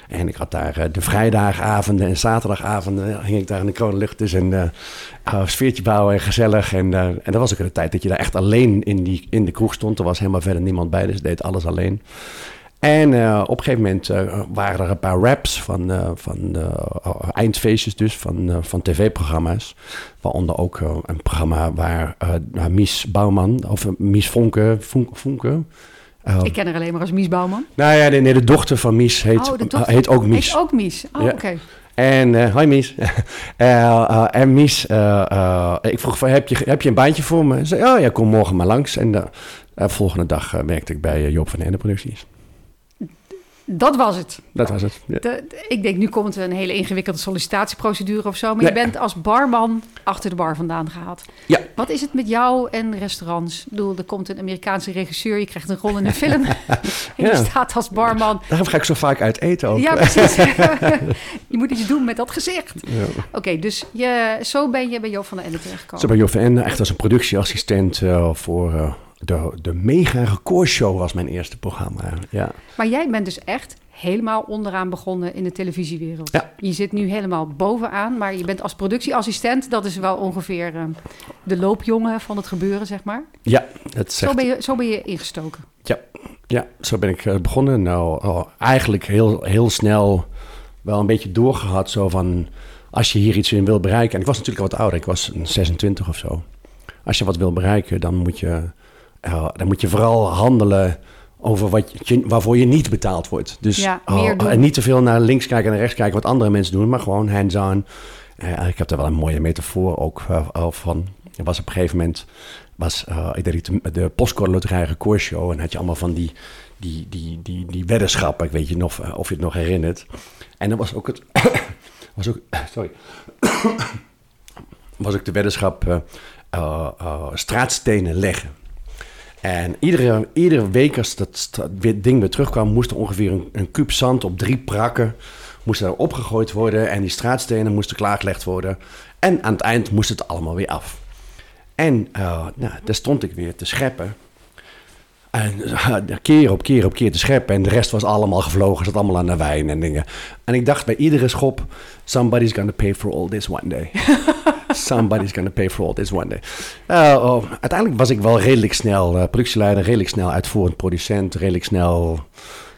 En ik had daar uh, de vrijdagavonden en zaterdagavonden hing ik daar in de kronenlucht dus en uh, sfeertje bouwen en gezellig. En, uh, en dat was ook de tijd dat je daar echt alleen in, die, in de kroeg stond. Er was helemaal verder niemand bij, dus deed alles alleen. En op een gegeven moment waren er een paar raps van, van eindfeestjes dus, van, van tv-programma's. Waaronder ook een programma waar Mies Bouwman, of Mies Vonke, Vonke, Vonke Uh, ik ken haar alleen maar als Mies Bouwman. Nou ja, nee, nee de dochter van Mies heet, oh, dochter, heet ook Mies. Heet ook Mies, oh, ja. oké. Okay. En, uh, hi Mies. uh, uh, en Mies, ik vroeg van, heb je, heb je een baantje voor me? Ze zei, oh ja, kom morgen maar langs. En de volgende dag werkte ik bij Joop van Ende Producties. Dat was het. Dat was het. Ja. De, de, ik denk, nu komt een hele ingewikkelde sollicitatieprocedure of zo. Maar nee. je bent als barman achter de bar vandaan gehaald. Ja. Wat is het met jou en restaurants? Ik bedoel, er komt een Amerikaanse regisseur, je krijgt een rol in een film. en ja. je staat als barman. Daarom ga ik zo vaak uit eten ook. Ja, precies. je moet iets doen met dat gezicht. Ja. Oké, okay, dus je, zo ben je bij Joop van den Ende terechtgekomen. Zo bij Joop van den Ende, echt als een productieassistent uh, voor... Uh, de, de mega recordshow was mijn eerste programma. Ja. Maar jij bent dus echt helemaal onderaan begonnen in de televisiewereld. Ja. Je zit nu helemaal bovenaan, maar je bent als productieassistent. Dat is wel ongeveer uh, de loopjongen van het gebeuren, zeg maar. Ja, dat zo, ben je, zo ben je ingestoken. Ja, Ja, zo ben ik begonnen. Nou, oh, eigenlijk heel, heel snel wel een beetje doorgehad. Zo van, als je hier iets in wil bereiken... En ik was natuurlijk wat ouder, ik was 26 of zo. Als je wat wil bereiken, dan moet je, dan moet je vooral handelen over wat je, waarvoor je niet betaald wordt. Dus ja, oh, en niet te veel naar links kijken en naar rechts kijken wat andere mensen doen, maar gewoon hands-on. Uh, ik heb daar wel een mooie metafoor ook uh, van. Er was op een gegeven moment, was, uh, ik deed de, de postcode loterij recordsshow en had je allemaal van die, die, die, die, die weddenschappen, ik weet je nog, of je het nog herinnert. En dan was ook het, was ook, sorry, was ook de weddenschap straatstenen leggen. En iedere, iedere week als dat ding weer terugkwam, moest er ongeveer een, een kuub zand op drie prakken moest er opgegooid worden. En die straatstenen moesten klaargelegd worden. En aan het eind moest het allemaal weer af. En uh, nou, daar stond ik weer te scheppen. En uh, keer op keer op keer te scheppen. En de rest was allemaal gevlogen. Zat allemaal aan de wijn en dingen. En ik dacht bij iedere schop... Somebody's gonna pay for all this one day. Somebody's gonna pay for all this one day. Uh, oh, uiteindelijk was ik wel redelijk snel productieleider. Redelijk snel uitvoerend producent. Redelijk snel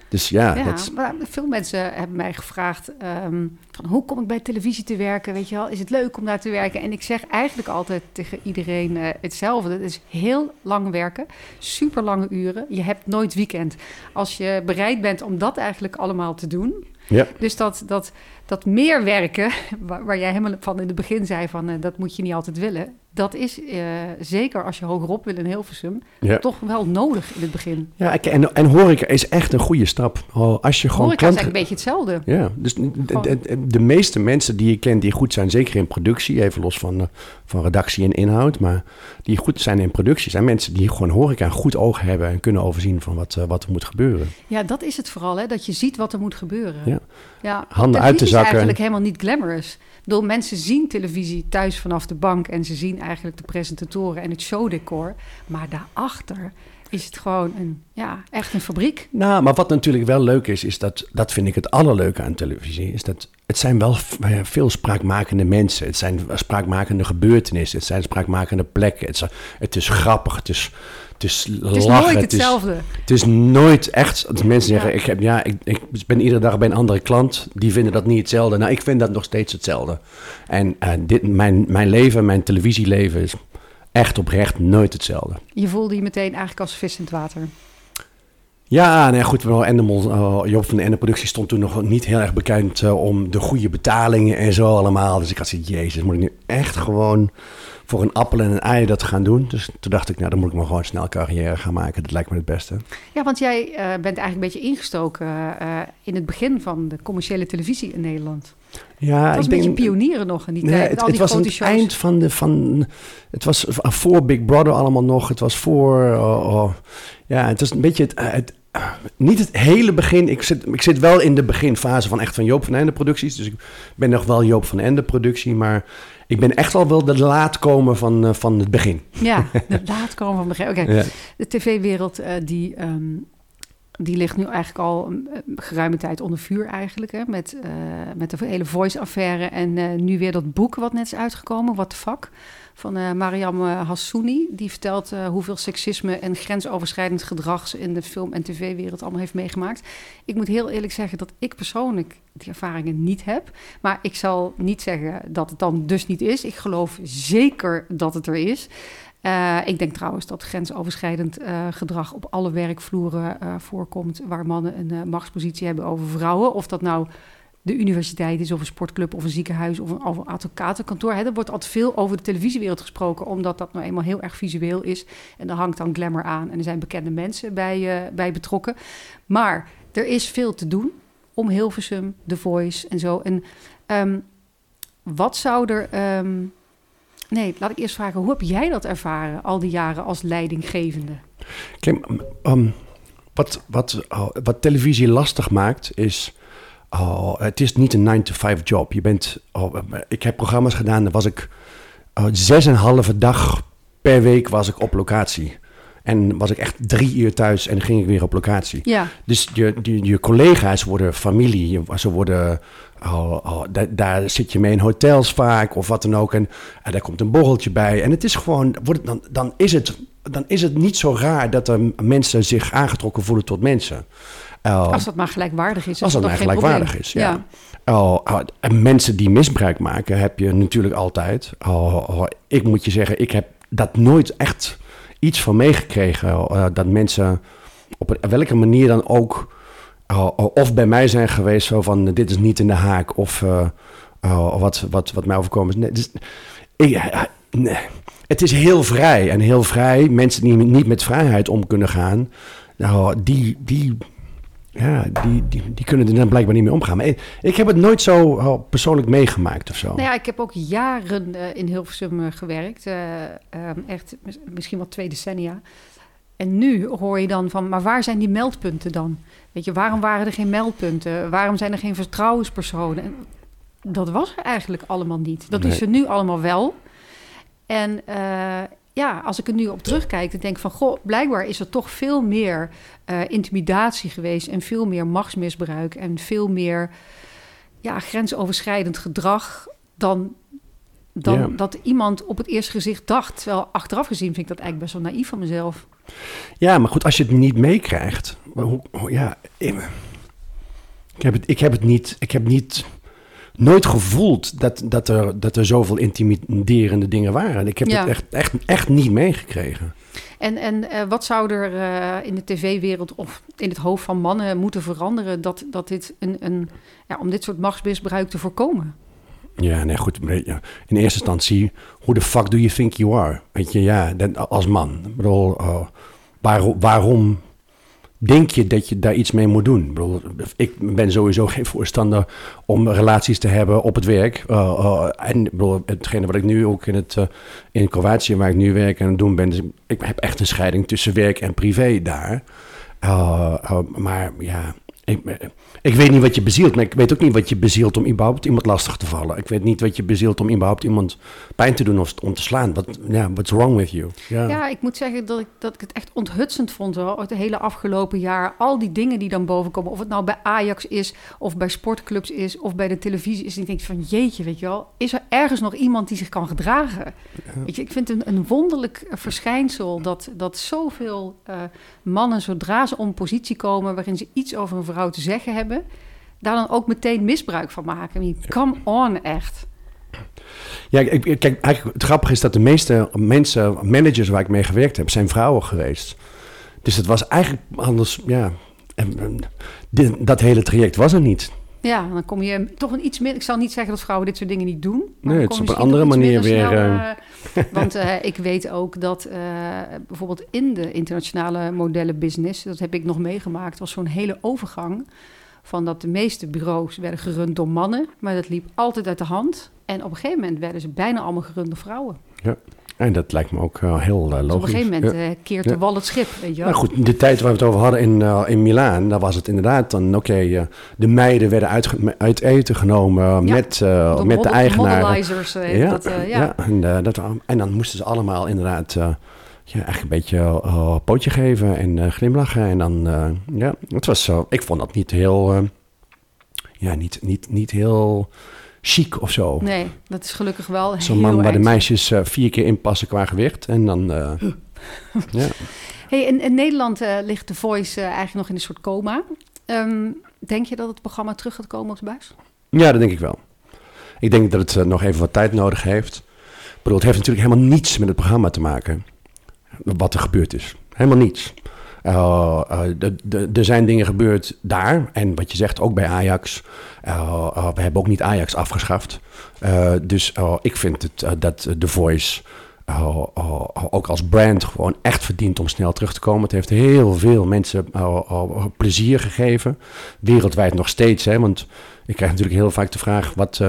dus ja, ja maar veel mensen hebben mij gevraagd ehm, van hoe kom ik bij televisie te werken, weet je wel? Is het leuk om daar te werken? En ik zeg eigenlijk altijd tegen iedereen uh, hetzelfde. Het is heel lang werken, super lange uren. Je hebt nooit weekend. Als je bereid bent om dat eigenlijk allemaal te doen, ja. Dus dat, dat, dat meer werken, waar, waar jij helemaal van in het begin zei van uh, dat moet je niet altijd willen dat is uh, zeker als je hogerop wil in Hilversum ja. toch wel nodig in het begin. Ja, en, en horeca is echt een goede stap. Als je gewoon horeca klant... is eigenlijk een beetje hetzelfde. Ja, dus de, de, de, meeste mensen die je kent die goed zijn, zeker in productie, even los van, uh, van redactie en inhoud, maar die goed zijn in productie, zijn mensen die gewoon horeca een goed oog hebben en kunnen overzien van wat, wat er moet gebeuren. Ja, dat is het vooral, hè, dat je ziet wat er moet gebeuren. Ja, ja handen uit de zakken. is eigenlijk helemaal niet glamorous. Door mensen zien televisie thuis vanaf de bank en ze zien eigenlijk de presentatoren en het showdecor. Maar daarachter is het gewoon een, ja, echt een fabriek. Nou, maar wat natuurlijk wel leuk is, is dat, dat vind ik het allerleuke aan televisie, is dat het zijn wel eh, veel spraakmakende mensen. Het zijn spraakmakende gebeurtenissen, het zijn spraakmakende plekken. Het is, het is grappig, het is het is, het is nooit hetzelfde. Het is, nooit echt. Als mensen zeggen, ik, heb, ja, ik, ik ben iedere dag bij een andere klant. Die vinden dat niet hetzelfde. Nou, ik vind dat nog steeds hetzelfde. En uh, dit, mijn, mijn leven, mijn televisieleven is echt oprecht nooit hetzelfde. Je voelde je meteen eigenlijk als vis in het water. Ja, nee, goed. Endemol, uh, Job van de Ende Productie stond toen nog niet heel erg bekend uh, om de goede betalingen en zo allemaal. Dus ik had zoiets, jezus, moet ik nu echt gewoon voor een appel en een ei dat gaan doen. Dus toen dacht ik, nou, dan moet ik maar gewoon snel carrière gaan maken. Dat lijkt me het beste. Ja, want jij uh, bent eigenlijk een beetje ingestoken uh, in het begin van de commerciële televisie in Nederland. Ja, het was een beetje pionieren nog in die nee, tijd. Het, al het was aan het shows. eind van de. Van, het was voor Big Brother allemaal nog. Het was voor. Oh, oh. ja, het was een beetje het, het niet het hele begin. Ik zit, ik zit wel in de beginfase van echt van Joop van Ende producties. Dus ik ben nog wel Joop van Ende productie. Maar ik ben echt al wel de laatkomer van, uh, van het begin. Ja, de laatkomer van het begin. Oké, ja. de tv-wereld uh, die... Um, die ligt nu eigenlijk al een geruime tijd onder vuur eigenlijk. Hè, met, uh, met de hele voice-affaire en nu weer dat boek wat net is uitgekomen, What the Fuck van uh, Mariam Hassouni. Die vertelt uh, hoeveel seksisme en grensoverschrijdend gedrag ze in de film- en tv-wereld allemaal heeft meegemaakt. Ik moet heel eerlijk zeggen dat ik persoonlijk die ervaringen niet heb. Maar ik zal niet zeggen dat het dan dus niet is. Ik geloof zeker dat het er is. Ik denk trouwens dat grensoverschrijdend gedrag op alle werkvloeren voorkomt waar mannen een machtspositie hebben over vrouwen. Of dat nou de universiteit is, of een sportclub, of een ziekenhuis, of een, advocatenkantoor. Er wordt altijd veel over de televisiewereld gesproken, omdat dat nou eenmaal heel erg visueel is. En daar hangt dan glamour aan en er zijn bekende mensen bij, uh, bij betrokken. Maar er is veel te doen om Hilversum, The Voice en zo. En um, wat zou er... Um, nee, laat ik eerst vragen, hoe heb jij dat ervaren al die jaren als leidinggevende? Kijk, um, wat, wat, wat televisie lastig maakt is Oh, het is niet een 9-to-5 job. Je bent, oh, ik heb programma's gedaan, daar was ik uh, zes en een halve dag per week was ik op locatie. En was ik echt drie uur thuis en ging ik weer op locatie. Ja. Dus je, je, je collega's worden familie. Je, ze worden, oh, oh, daar, daar zit je mee in hotels vaak of wat dan ook. En, en daar komt een borreltje bij. En het is gewoon, wordt, dan, dan, is het, dan is het niet zo raar dat er mensen zich aangetrokken voelen tot mensen. Uh, als dat maar gelijkwaardig is. Als dat dat maar gelijkwaardig is, ja. Oh, oh, en mensen die misbruik maken heb je natuurlijk altijd. Oh, oh, ik moet je zeggen, ik heb dat nooit echt iets van meegekregen. Uh, dat mensen op welke manier dan ook of bij mij zijn geweest zo van dit is niet in de haak of uh, wat, wat, wat mij overkomen is. Nee, dus, ik, nee. Het is heel vrij en heel vrij. Mensen die niet met vrijheid om kunnen gaan, nou, die, die, ja, die, die, die kunnen er dan blijkbaar niet mee omgaan. Maar ik, heb het nooit zo uh, persoonlijk meegemaakt of zo. Nou ja, ik heb ook jaren uh, in Hilversum uh, gewerkt. Um, echt misschien wel twee decennia. En nu hoor je dan van, maar waar zijn die meldpunten dan? Weet je, waarom waren er geen meldpunten? Waarom zijn er geen vertrouwenspersonen? En dat was er eigenlijk allemaal niet. Dat nee. is er nu allemaal wel. En ja, als ik er nu op terugkijk, dan denk ik van... goh, blijkbaar is er toch veel meer uh, intimidatie geweest... en veel meer machtsmisbruik en veel meer ja, grensoverschrijdend gedrag... dan, dan dat iemand op het eerste gezicht dacht. Terwijl achteraf gezien vind ik dat eigenlijk best wel naïef van mezelf. Ja, maar goed, als je het niet meekrijgt... Ja, ik heb het, ik heb het niet... Ik heb niet nooit gevoeld dat, dat, er, dat er zoveel intimiderende dingen waren. Ik heb ja. het echt, echt, echt niet meegekregen. En, en uh, wat zou er uh, in de tv-wereld of in het hoofd van mannen moeten veranderen dat, dat dit een, een, ja, om dit soort machtsmisbruik te voorkomen? Ja, nee, goed. In eerste instantie, hoe de fuck do you think you are? Weet je, ja, als man. Ik bedoel, uh, waar, waarom denk je dat je daar iets mee moet doen? Ik, bedoel, ik ben sowieso geen voorstander om relaties te hebben op het werk. Uh, en bedoel, hetgene wat ik nu ook in, het, uh, in Kroatië, waar ik nu werk en doen ben, dus ik heb echt een scheiding tussen werk en privé daar. maar ja, ik, ik, weet niet wat je bezielt, maar ik weet ook niet wat je bezielt om überhaupt iemand lastig te vallen. Ik weet niet wat je bezielt om überhaupt iemand pijn te doen of om te slaan. Wat, ja, what's wrong with you? Ja. ja, ik moet zeggen dat ik, dat ik het echt onthutsend vond hoor, het hele afgelopen jaar. Al die dingen die dan boven komen, of het nou bij Ajax is, of bij sportclubs is, of bij de televisie is. En ik denk van jeetje, weet je wel, is er ergens nog iemand die zich kan gedragen? Ja. Weet je, ik vind het een, een wonderlijk verschijnsel dat, dat zoveel uh, mannen, zodra ze om positie komen waarin ze iets over een vrouw te zeggen hebben, daar dan ook meteen misbruik van maken. I mean, come on, echt. Ja, ik, kijk, eigenlijk het grappige is dat de meeste mensen, managers waar ik mee gewerkt heb, zijn vrouwen geweest. Dus het was eigenlijk anders, ja. Dit, dat hele traject was er niet. Ja, dan kom je toch een iets meer. Ik zal niet zeggen dat vrouwen dit soort dingen niet doen. Maar nee, het is op een andere manier weer. Snel, uh, want uh, ik weet ook dat uh, bijvoorbeeld in de internationale modellenbusiness, dat heb ik nog meegemaakt, was zo'n hele overgang van dat de meeste bureaus werden gerund door mannen, maar dat liep altijd uit de hand. En op een gegeven moment werden ze bijna allemaal gerund door vrouwen. Ja. En dat lijkt me ook uh, heel uh, logisch. Dus op een gegeven moment ja. uh, keert de ja. wal het schip, weet je wel. Nou goed, de tijd waar we het over hadden in, in Milaan, daar was het inderdaad dan, oké, okay, de meiden werden uit, uit eten genomen ja. met, de met de eigenaar. ja, dat, ja. ja. En, dat, en dan moesten ze allemaal inderdaad ja, eigenlijk een beetje uh, pootje geven en uh, glimlachen. En dan, uh, ja, het was zo. Ik vond dat niet heel, ja, niet, niet, niet heel chic of zo. Nee, dat is gelukkig wel Zo'n man waar de meisjes vier keer inpassen qua gewicht. En dan, ja. Hey, in, in Nederland ligt The Voice eigenlijk nog in een soort coma. Um, denk je dat het programma terug gaat komen op de buis? Ja, dat denk ik wel. Ik denk dat het nog even wat tijd nodig heeft. Ik bedoel, het heeft natuurlijk helemaal niets met het programma te maken wat er gebeurd is. Helemaal niets. Uh, uh, er zijn dingen gebeurd daar. En wat je zegt, ook bij Ajax. Uh, we hebben ook niet Ajax afgeschaft. dus ik vind het, dat The Voice ook als brand gewoon echt verdient om snel terug te komen. Het heeft heel veel mensen plezier gegeven. Wereldwijd nog steeds. Hè, want ik krijg natuurlijk heel vaak de vraag... wat,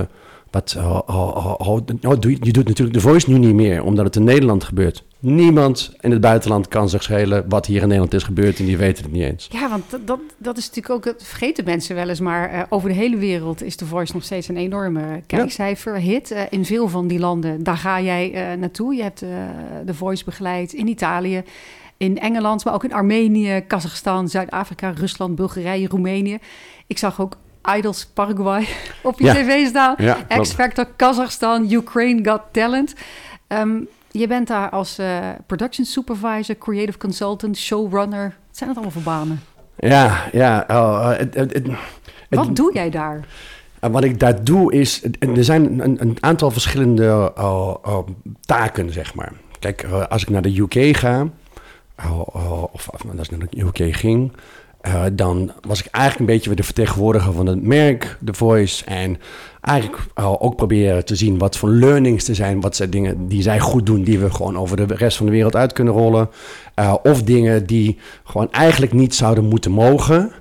oh, je doet natuurlijk The Voice nu niet meer... omdat het in Nederland gebeurt. Niemand in het buitenland kan zich schelen wat hier in Nederland is gebeurd en die weten het niet eens. Ja, want dat, dat is natuurlijk ook, het vergeten mensen wel eens, maar uh, over de hele wereld is The Voice nog steeds een enorme kijkcijfer hit. Uh, in veel van die landen, daar ga jij uh, naartoe. Je hebt The Voice begeleid in Italië. in Engeland, maar ook in Armenië, Kazachstan, Zuid-Afrika, Rusland, Bulgarije, Roemenië. Ik zag ook Idols Paraguay op je Ja. tv staan. Ja. X Factor Kazachstan, Ukraine Got Talent. Ehm, je bent daar als eh, production supervisor, creative consultant, showrunner. Wat zijn dat allemaal voor banen? Ja, ja. oh, eh, Wat doe jij daar? En wat ik daar doe is, er zijn een, een aantal verschillende uh, uh, taken, zeg maar. Kijk, als ik naar de UK ga, of, of als ik naar de UK ging, uh, dan was ik eigenlijk een beetje de vertegenwoordiger van het merk, The Voice. En eigenlijk uh, ook proberen te zien wat voor learnings er zijn, wat zijn dingen die zij goed doen, die we gewoon over de rest van de wereld uit kunnen rollen. Uh, of dingen die gewoon eigenlijk niet zouden moeten mogen.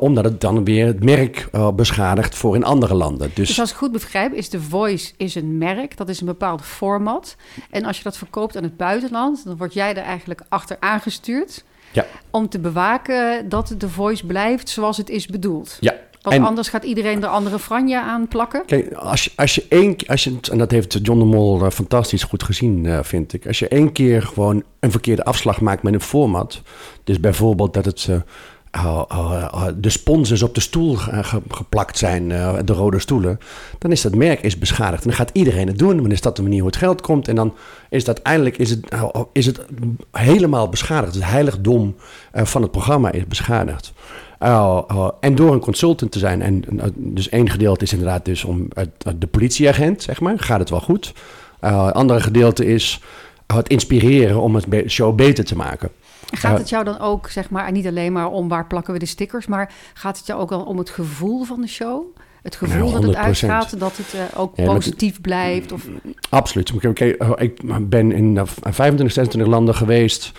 Omdat het dan weer het merk beschadigt voor in andere landen. Dus, Dus als ik goed begrijp, is The Voice is een merk. Dat is een bepaald format. En als je dat verkoopt aan het buitenland, dan word jij er eigenlijk achter aangestuurd. Ja. Om te bewaken dat The Voice blijft zoals het is bedoeld. Ja. Want En- anders gaat iedereen er andere franje aan plakken. Kijk, als je, als je één keer, als je, en dat heeft John de Mol eh, fantastisch goed gezien, eh, vind ik. Als je één keer gewoon een verkeerde afslag maakt met een format. Dus bijvoorbeeld dat het. Eh, uh, uh, uh, de sponsors op de stoel ge- ge- geplakt zijn, uh, de rode stoelen, dan is dat merk is beschadigd. En dan gaat iedereen het doen, dan is dat de manier hoe het geld komt. En dan is het uiteindelijk is het, is het helemaal beschadigd. Het heiligdom uh, van het programma is beschadigd. En door een consultant te zijn, en uh, dus één gedeelte is inderdaad dus om de politieagent, zeg maar, gaat het wel goed. Uh, andere gedeelte is het inspireren om het show beter te maken. Gaat het jou dan ook, zeg maar, niet alleen maar om waar plakken we de stickers, maar gaat het jou ook al om het gevoel van de show? Het gevoel Ja, dat het 100%. uitgaat, dat het uh, ook Ja, positief blijft? Of... Absoluut. Oh, ik ben in uh, 25, 26 landen geweest.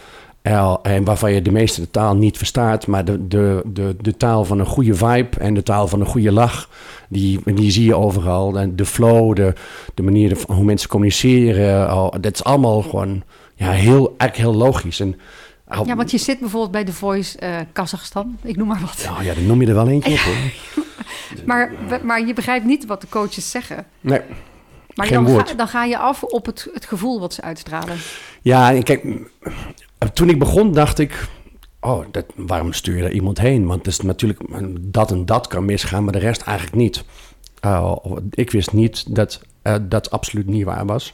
Uh, en waarvan je de meeste taal niet verstaat. Maar de, de, de, de taal van een goede vibe en de taal van een goede lach. Die, die zie je overal. En de flow, de, de manier van hoe mensen communiceren. Oh, dat is allemaal gewoon ja, heel, eigenlijk heel logisch. En, oh, Ja, want je zit bijvoorbeeld bij The Voice uh, Kazachstan, ik noem maar wat. oh, ja, dan noem je er wel eentje op hoor. Maar, maar je begrijpt niet wat de coaches zeggen. Nee. Maar Geen dan woord. ga, dan ga je af op het, het gevoel wat ze uitstralen. Ja, en kijk, toen ik begon dacht ik, oh, dat, waarom stuur je daar iemand heen? Want het is natuurlijk, dat en dat kan misgaan, maar de rest eigenlijk niet. Uh, ik wist niet dat uh, dat absoluut niet waar was.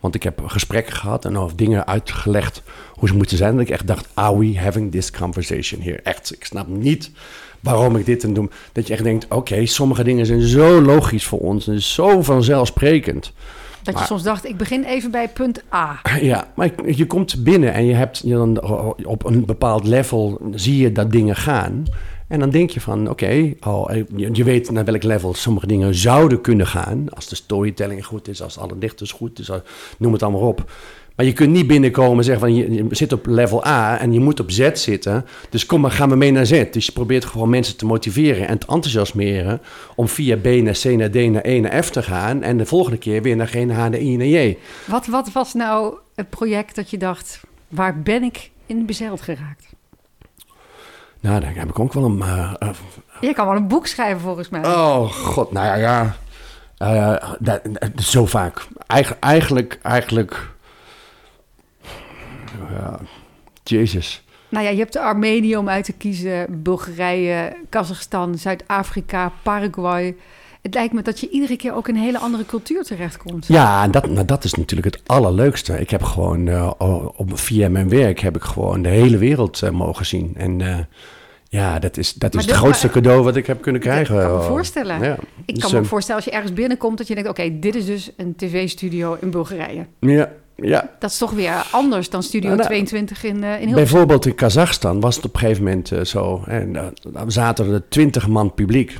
Want ik heb gesprekken gehad en of dingen uitgelegd hoe ze moeten zijn. Dat ik echt dacht, are we having this conversation here? Echt, ik snap niet waarom ik dit en doe. Dat je echt denkt, oké, okay, sommige dingen zijn zo logisch voor ons en zo vanzelfsprekend. Dat je soms dacht, ik begin even bij punt A. Ja, maar je komt binnen en je hebt je dan op een bepaald level zie je dat dingen gaan. En dan denk je van, oké, oh, je, je, weet naar welk level sommige dingen zouden kunnen gaan. Als de storytelling goed is, als alle dichters goed is, noem het allemaal op. Maar je kunt niet binnenkomen en zeggen van, je, zit op level A en je moet op Z zitten. Dus kom maar, ga maar mee naar Z. Dus je probeert gewoon mensen te motiveren en te enthousiasmeren om via B naar C naar D naar E naar F te gaan. En de volgende keer weer naar G naar H naar I naar J. Wat, wat was nou het project dat je dacht, waar ben ik in bezeild geraakt? Nou, daar heb ik ook wel een... Uh, uh, je kan wel een boek schrijven volgens mij. Oh, god, nou ja, ja. Uh, dat, dat, zo vaak. Eigen, eigenlijk, eigenlijk... Jezus. Nou ja, je hebt Armenië om uit te kiezen, Bulgarije, Kazachstan, Zuid-Afrika, Paraguay. Het lijkt me dat je iedere keer ook in een hele andere cultuur terechtkomt. Ja, en dat, nou, dat is natuurlijk het allerleukste. Ik heb gewoon, uh, op, via mijn werk heb ik gewoon de hele wereld uh, mogen zien. En uh, ja, dat is, dat is het grootste cadeau wat ik heb kunnen krijgen. Ik kan me voorstellen. Ja. Ik Dus, kan me eh, voorstellen als je ergens binnenkomt dat je denkt, oké, dit is dus een tv-studio in Bulgarije. Ja, ja. Dat is toch weer anders dan Studio Nou, nou, 22 in, uh, in Hilversum. Bijvoorbeeld in Kazachstan was het op een gegeven moment uh, zo. En uh, zaten er twintig man publiek.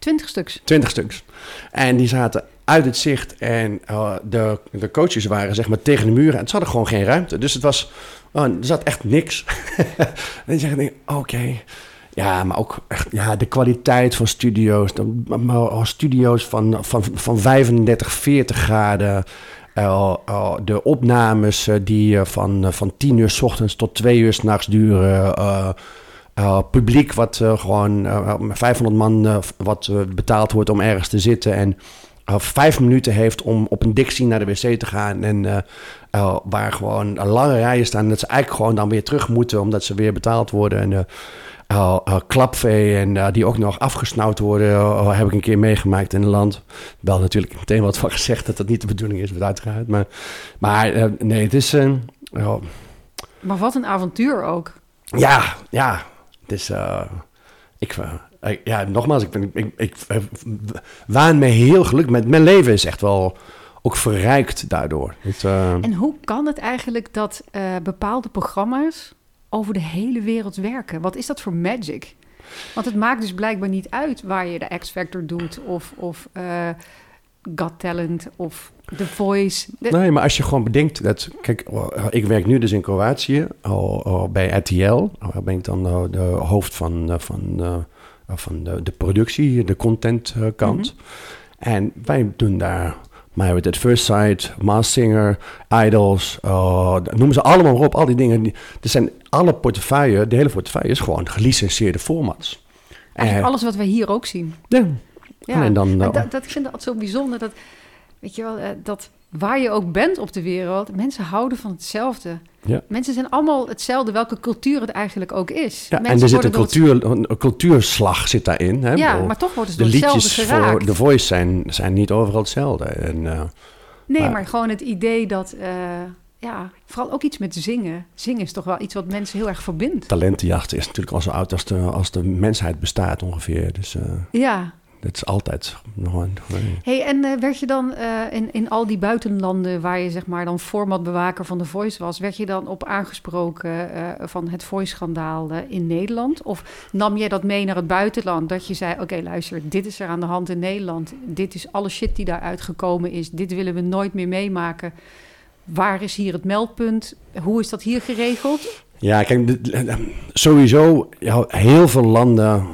20 stuks. 20 stuks. En die zaten uit het zicht en uh, de, de coaches waren zeg maar tegen de muren. En ze hadden gewoon geen ruimte. Dus het was, oh, er zat echt niks. en je zegt, oké. Ja, maar ook echt, ja, de kwaliteit van studio's. De, studio's van, van, van 35, 40 graden. Uh, de opnames uh, die van, van 10 uur s ochtends tot 2 uur s'nachts duren. Uh, publiek wat uh, gewoon uh, 500 man uh, wat betaald wordt om ergens te zitten. En vijf minuten heeft om op een dictie naar de wc te gaan. En waar gewoon lange rijen staan. Dat ze eigenlijk gewoon dan weer terug moeten omdat ze weer betaald worden. En klapvee en die ook nog afgesnauwd worden, heb ik een keer meegemaakt in een land. Wel natuurlijk meteen wat van gezegd dat dat niet de bedoeling is, uiteraard. Maar, maar nee, het is... maar wat een avontuur ook. Ja, ja. Is... ik, ja, nogmaals, ik, ben, ik, ik, waan me heel gelukkig met mijn leven is echt wel ook verrijkt daardoor. Het, En hoe kan het eigenlijk dat bepaalde programma's over de hele wereld werken. Wat is dat voor magic? Want het maakt dus blijkbaar niet uit waar je de X-Factor doet of, of uh, Got Talent of The Voice. Nee, maar als je gewoon bedenkt dat... Kijk, ik werk nu dus in Kroatië bij RTL. Daar ben ik dan de hoofd van, van, van de, de productie, de content kant. Mhm. En wij doen daar Married at First Sight, Masked Singer, Idols, uh, noem ze allemaal op. Al die dingen. Er zijn alle portefeuille, de hele portefeuille is gewoon gelicenseerde formats. Eigenlijk alles wat we hier ook zien. Ja. Ja. En dan, dat, dat, ik vind dat zo bijzonder. Dat, weet je wel, eh, dat waar je ook bent op de wereld, mensen houden van hetzelfde. Ja. Mensen zijn allemaal hetzelfde, welke cultuur het eigenlijk ook is. Ja, en er zit een, cultuur, een cultuurslag zit daarin. Hè? Ja, maar toch wordt het de liedjes voor The Voice zijn, zijn niet overal hetzelfde. En, uh, nee, maar, gewoon het idee dat... Uh, ja, vooral ook iets met zingen. Zingen is toch wel iets wat mensen heel erg verbindt. Talentenjacht is natuurlijk al zo oud als de, als de mensheid bestaat ongeveer. Dus, uh, ja, dat is altijd gewoon. Hey, en uh, werd je dan uh, in, in al die buitenlanden waar je zeg maar dan formatbewaker van de Voice was, werd je dan op aangesproken uh, van het Voice-schandaal in Nederland? Of nam jij dat mee naar het buitenland? Dat je zei: Oké, luister, dit is er aan de hand in Nederland. Dit is alle shit die daaruit gekomen is. Dit willen we nooit meer meemaken. Waar is hier het meldpunt? Hoe is dat hier geregeld? Ja, kijk, sowieso, heel veel landen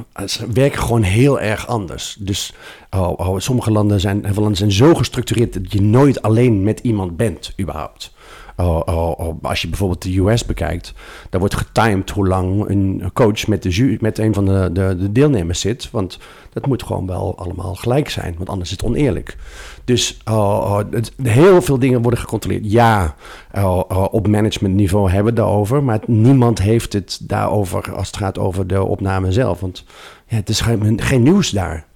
werken gewoon heel erg anders. Dus oh, oh, sommige landen zijn, veel landen zijn zo gestructureerd dat je nooit alleen met iemand bent, überhaupt. Oh, oh, oh, als je bijvoorbeeld de US bekijkt, daar wordt getimed hoe lang een coach met, de met een van de, de, de, deelnemers zit. Want dat moet gewoon wel allemaal gelijk zijn, want anders is het oneerlijk. Dus heel veel dingen worden gecontroleerd. Ja, op managementniveau hebben we het daarover, maar niemand heeft het daarover als het gaat over de opname zelf. Want ja, het is geen nieuws daar.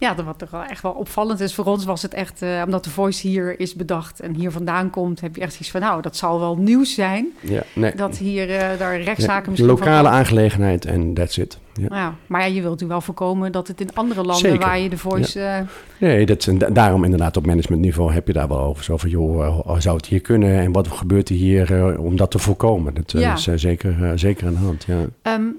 Ja, wat toch wel echt wel opvallend is voor ons was het echt, uh, omdat de voice hier is bedacht en hier vandaan komt, heb je echt iets van, nou, dat zal wel nieuws zijn. Ja, nee. Dat hier uh, daar rechtszaken misschien Lokale aangelegenheid en that's it. Ja. ja. maar ja, je wilt natuurlijk wel voorkomen dat het in andere landen waar je de voice... Ja. Uh, nee, dat, daarom inderdaad op managementniveau heb je daar wel over. Zo van, joh, zou het hier kunnen en wat gebeurt er hier om dat te voorkomen? Dat is zeker, zeker aan de hand, ja. Um,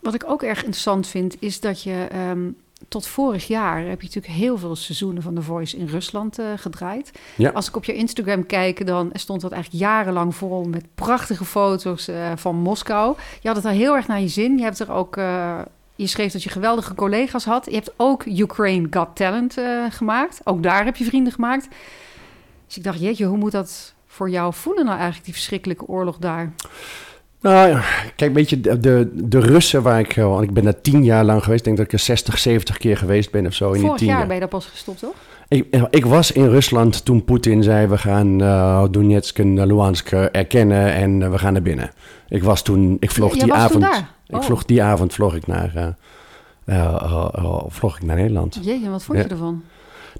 wat ik ook erg interessant vind, is dat je... Um, tot vorig jaar heb je natuurlijk heel veel seizoenen van The Voice in Rusland uh, gedraaid. Ja. Als ik op je Instagram kijk, dan stond dat eigenlijk jarenlang vol met prachtige foto's uh, van Moskou. Je had het er heel erg naar je zin. Je hebt er ook. Uh, je schreef dat je geweldige collega's had. Je hebt ook Ukraine Got Talent gemaakt. Ook daar heb je vrienden gemaakt. Dus ik dacht, jeetje, hoe moet dat voor jou voelen nou eigenlijk, die verschrikkelijke oorlog daar? Nou, kijk, weet je, de, de Russen waar ik... Want ik ben daar tien jaar lang geweest. Ik denk dat ik er 60, 70 keer geweest ben of zo in Vorig die tien jaar ben je daar pas gestopt, toch? Ik, ik was in Rusland toen Poetin zei... we gaan uh, Donetsk en Luhansk erkennen en uh, we gaan naar binnen. Ik was toen... Ik vlog die avond... Ik oh. vlog die avond vlog ik naar... Uh, vlog ik naar Nederland. Jeetje, wat vond je ervan?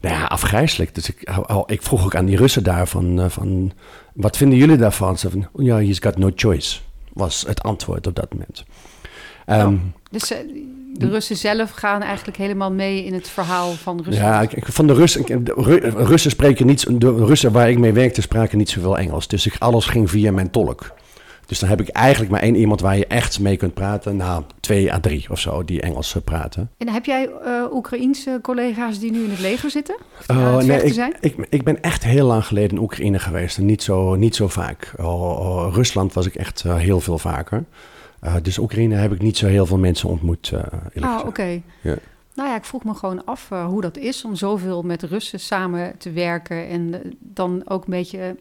Nou ja, afgrijzelijk. Dus ik, ik vroeg ook aan die Russen daar van, van... Wat vinden jullie daarvan? Ze van, ja, he's got no choice was het antwoord op dat moment. Um, dus eh, de Russen zelf gaan eigenlijk helemaal mee in het verhaal van Rusland? Ja, van de Russen, de Russen spreken niet, de Russen waar ik mee werkte spraken niet zoveel Engels. Dus ik, alles ging via mijn tolk. Dus dan heb ik eigenlijk maar één iemand waar je echt mee kunt praten. Nou, twee à drie of zo die Engels praten. En heb jij uh, Oekraïense collega's die nu in het leger zitten? Uh, nee, ik, ik, ik, ben echt heel lang geleden in Oekraïne geweest. En niet zo, niet zo vaak. Oh, Rusland was ik echt uh, heel veel vaker. dus Oekraïne heb ik niet zo heel veel mensen ontmoet. ah, oké. Ja. Nou ja, ik vroeg me gewoon af hoe dat is om zoveel met Russen samen te werken. En dan ook een beetje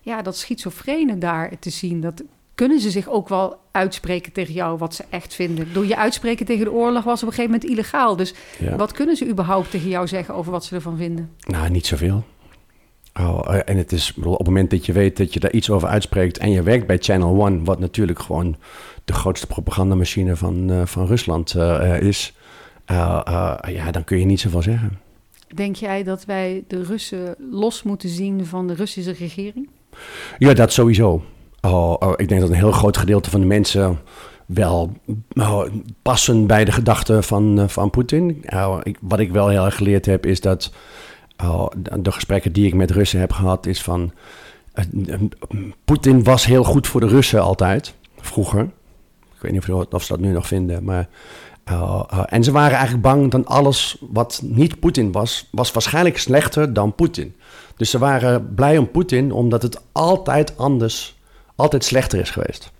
ja, dat schizofrene daar te zien. Dat kunnen ze zich ook wel uitspreken tegen jou wat ze echt vinden? Door je uitspreken tegen de oorlog was op een gegeven moment illegaal. Dus Ja. wat kunnen ze überhaupt tegen jou zeggen over wat ze ervan vinden? Nou, niet zoveel. Oh, eh, en het is, op het moment dat je weet dat je daar iets over uitspreekt en je werkt bij Channel One, wat natuurlijk gewoon de grootste propagandamachine van, eh, van Rusland eh, is, ja, dan kun je niet zoveel zeggen. Denk jij dat wij de Russen los moeten zien van de Russische regering? Ja, dat sowieso. Oh, oh, ik denk dat een heel groot gedeelte van de mensen wel oh, passen bij de gedachten van, eh, van Poetin. Oh, ik, wat ik wel heel erg geleerd heb, is dat oh, de gesprekken die ik met Russen heb gehad, is van. eh, Poetin was heel goed voor de Russen altijd, vroeger. Ik weet niet of, ze dat nu nog vinden, maar. en ze waren eigenlijk bang dat alles wat niet Poetin was, was waarschijnlijk slechter dan Poetin. Dus ze waren blij om Poetin, omdat het altijd anders, altijd slechter is geweest.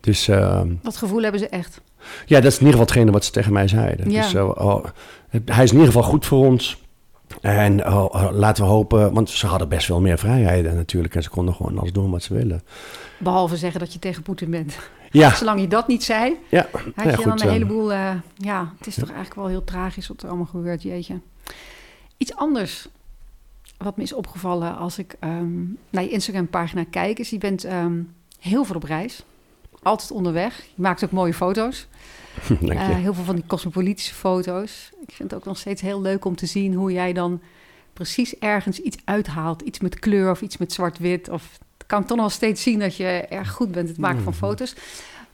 Dus uh, Dat gevoel hebben ze echt. ja, dat is in ieder geval hetgene wat ze tegen mij zeiden. Ja. Dus, uh, oh, hij is in ieder geval goed voor ons. En oh, oh, laten we hopen, want ze hadden best wel meer vrijheden natuurlijk. En ze konden gewoon alles doen wat ze willen. Behalve zeggen dat je tegen Poetin bent. Ja, Zolang je dat niet zei, ja. had Ja, je goed, dan een eh. heleboel... eh, ja, het is toch eigenlijk wel heel tragisch wat er allemaal gebeurt, jeetje. Iets anders wat me is opgevallen als ik ehm, naar je Instagram-pagina kijk... is je bent ehm, heel veel op reis. Altijd onderweg. Je maakt ook mooie foto's. Dank je. Eh, heel veel van die cosmopolitische foto's. Ik vind het ook nog steeds heel leuk om te zien hoe jij dan precies ergens iets uithaalt. Iets met kleur of iets met zwart-wit. Of het kan ik toch nog steeds zien dat je erg goed bent in het maken van Mhm. foto's.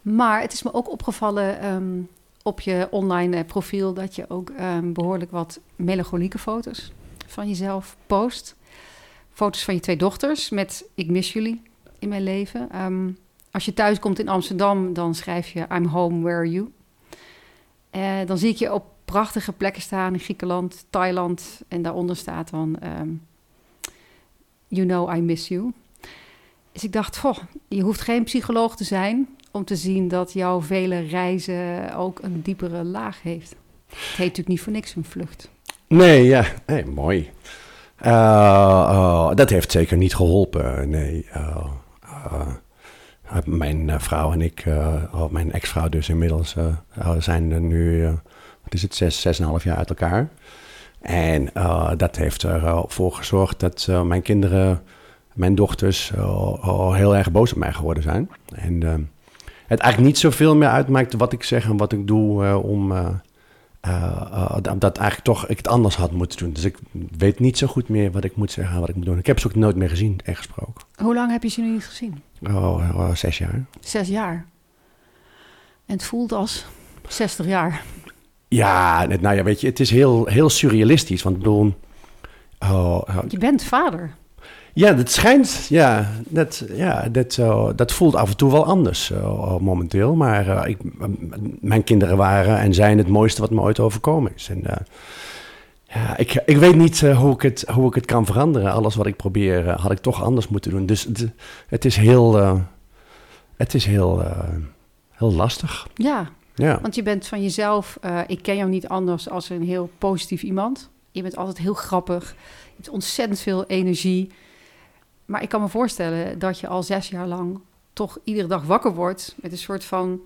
Maar het is me ook opgevallen ehm, op je online eh, profiel dat je ook behoorlijk wat melancholieke foto's van jezelf post. Foto's van je twee dochters met ik mis jullie in mijn leven. Ehm, als je thuis komt in Amsterdam, dan schrijf je I'm home, where are you? Eh, dan zie ik je op prachtige plekken staan in Griekenland, Thailand. En daaronder staat dan ehm, You know I miss you. Dus ik dacht, je hoeft geen psycholoog te zijn om te zien dat jouw vele reizen ook een diepere laag heeft. Het heet natuurlijk niet voor niks een vlucht. Nee, ja, nee, mooi. Uh, uh, dat heeft zeker niet geholpen, nee. Uh, mijn eh, vrouw en ik, oh, mijn ex-vrouw dus inmiddels, zijn er nu, wat is het, zes, zes en half jaar uit elkaar. En dat heeft ervoor gezorgd dat mijn kinderen, mijn dochters, heel erg boos op mij geworden zijn. En het eigenlijk niet zoveel meer uitmaakt wat ik zeg en wat ik doe om... Uh, dat eigenlijk toch ik het anders had moeten doen. Dus ik weet niet zo goed meer wat ik moet zeggen en wat ik moet doen. Ik heb ze ook nooit meer gezien en gesproken. Hoe lang heb je ze nu niet gezien? Oh, oh, zes jaar. Zes jaar. En het voelt als 60 jaar. Ja, nou ja, weet je, het is heel, heel surrealistisch. Want ik bedoel... Oh, oh. Je bent vader. Ja, dat schijnt, ja, dat, ja, dat, uh, dat voelt af en toe wel anders uh, momenteel. Maar uh, ik, mijn kinderen waren en zijn het mooiste wat me ooit overkomen is. En ja, ik, ik weet niet hoe, ik het, hoe ik het kan veranderen. Alles wat ik probeer had ik toch anders moeten doen. Dus het, het is heel, het is heel, heel lastig. Ja, ja, want je bent van jezelf, ik ken jou niet anders als een heel positief iemand. Je bent altijd heel grappig, je hebt ontzettend veel energie. Maar ik kan me voorstellen dat je al zes jaar lang toch iedere dag wakker wordt met een soort van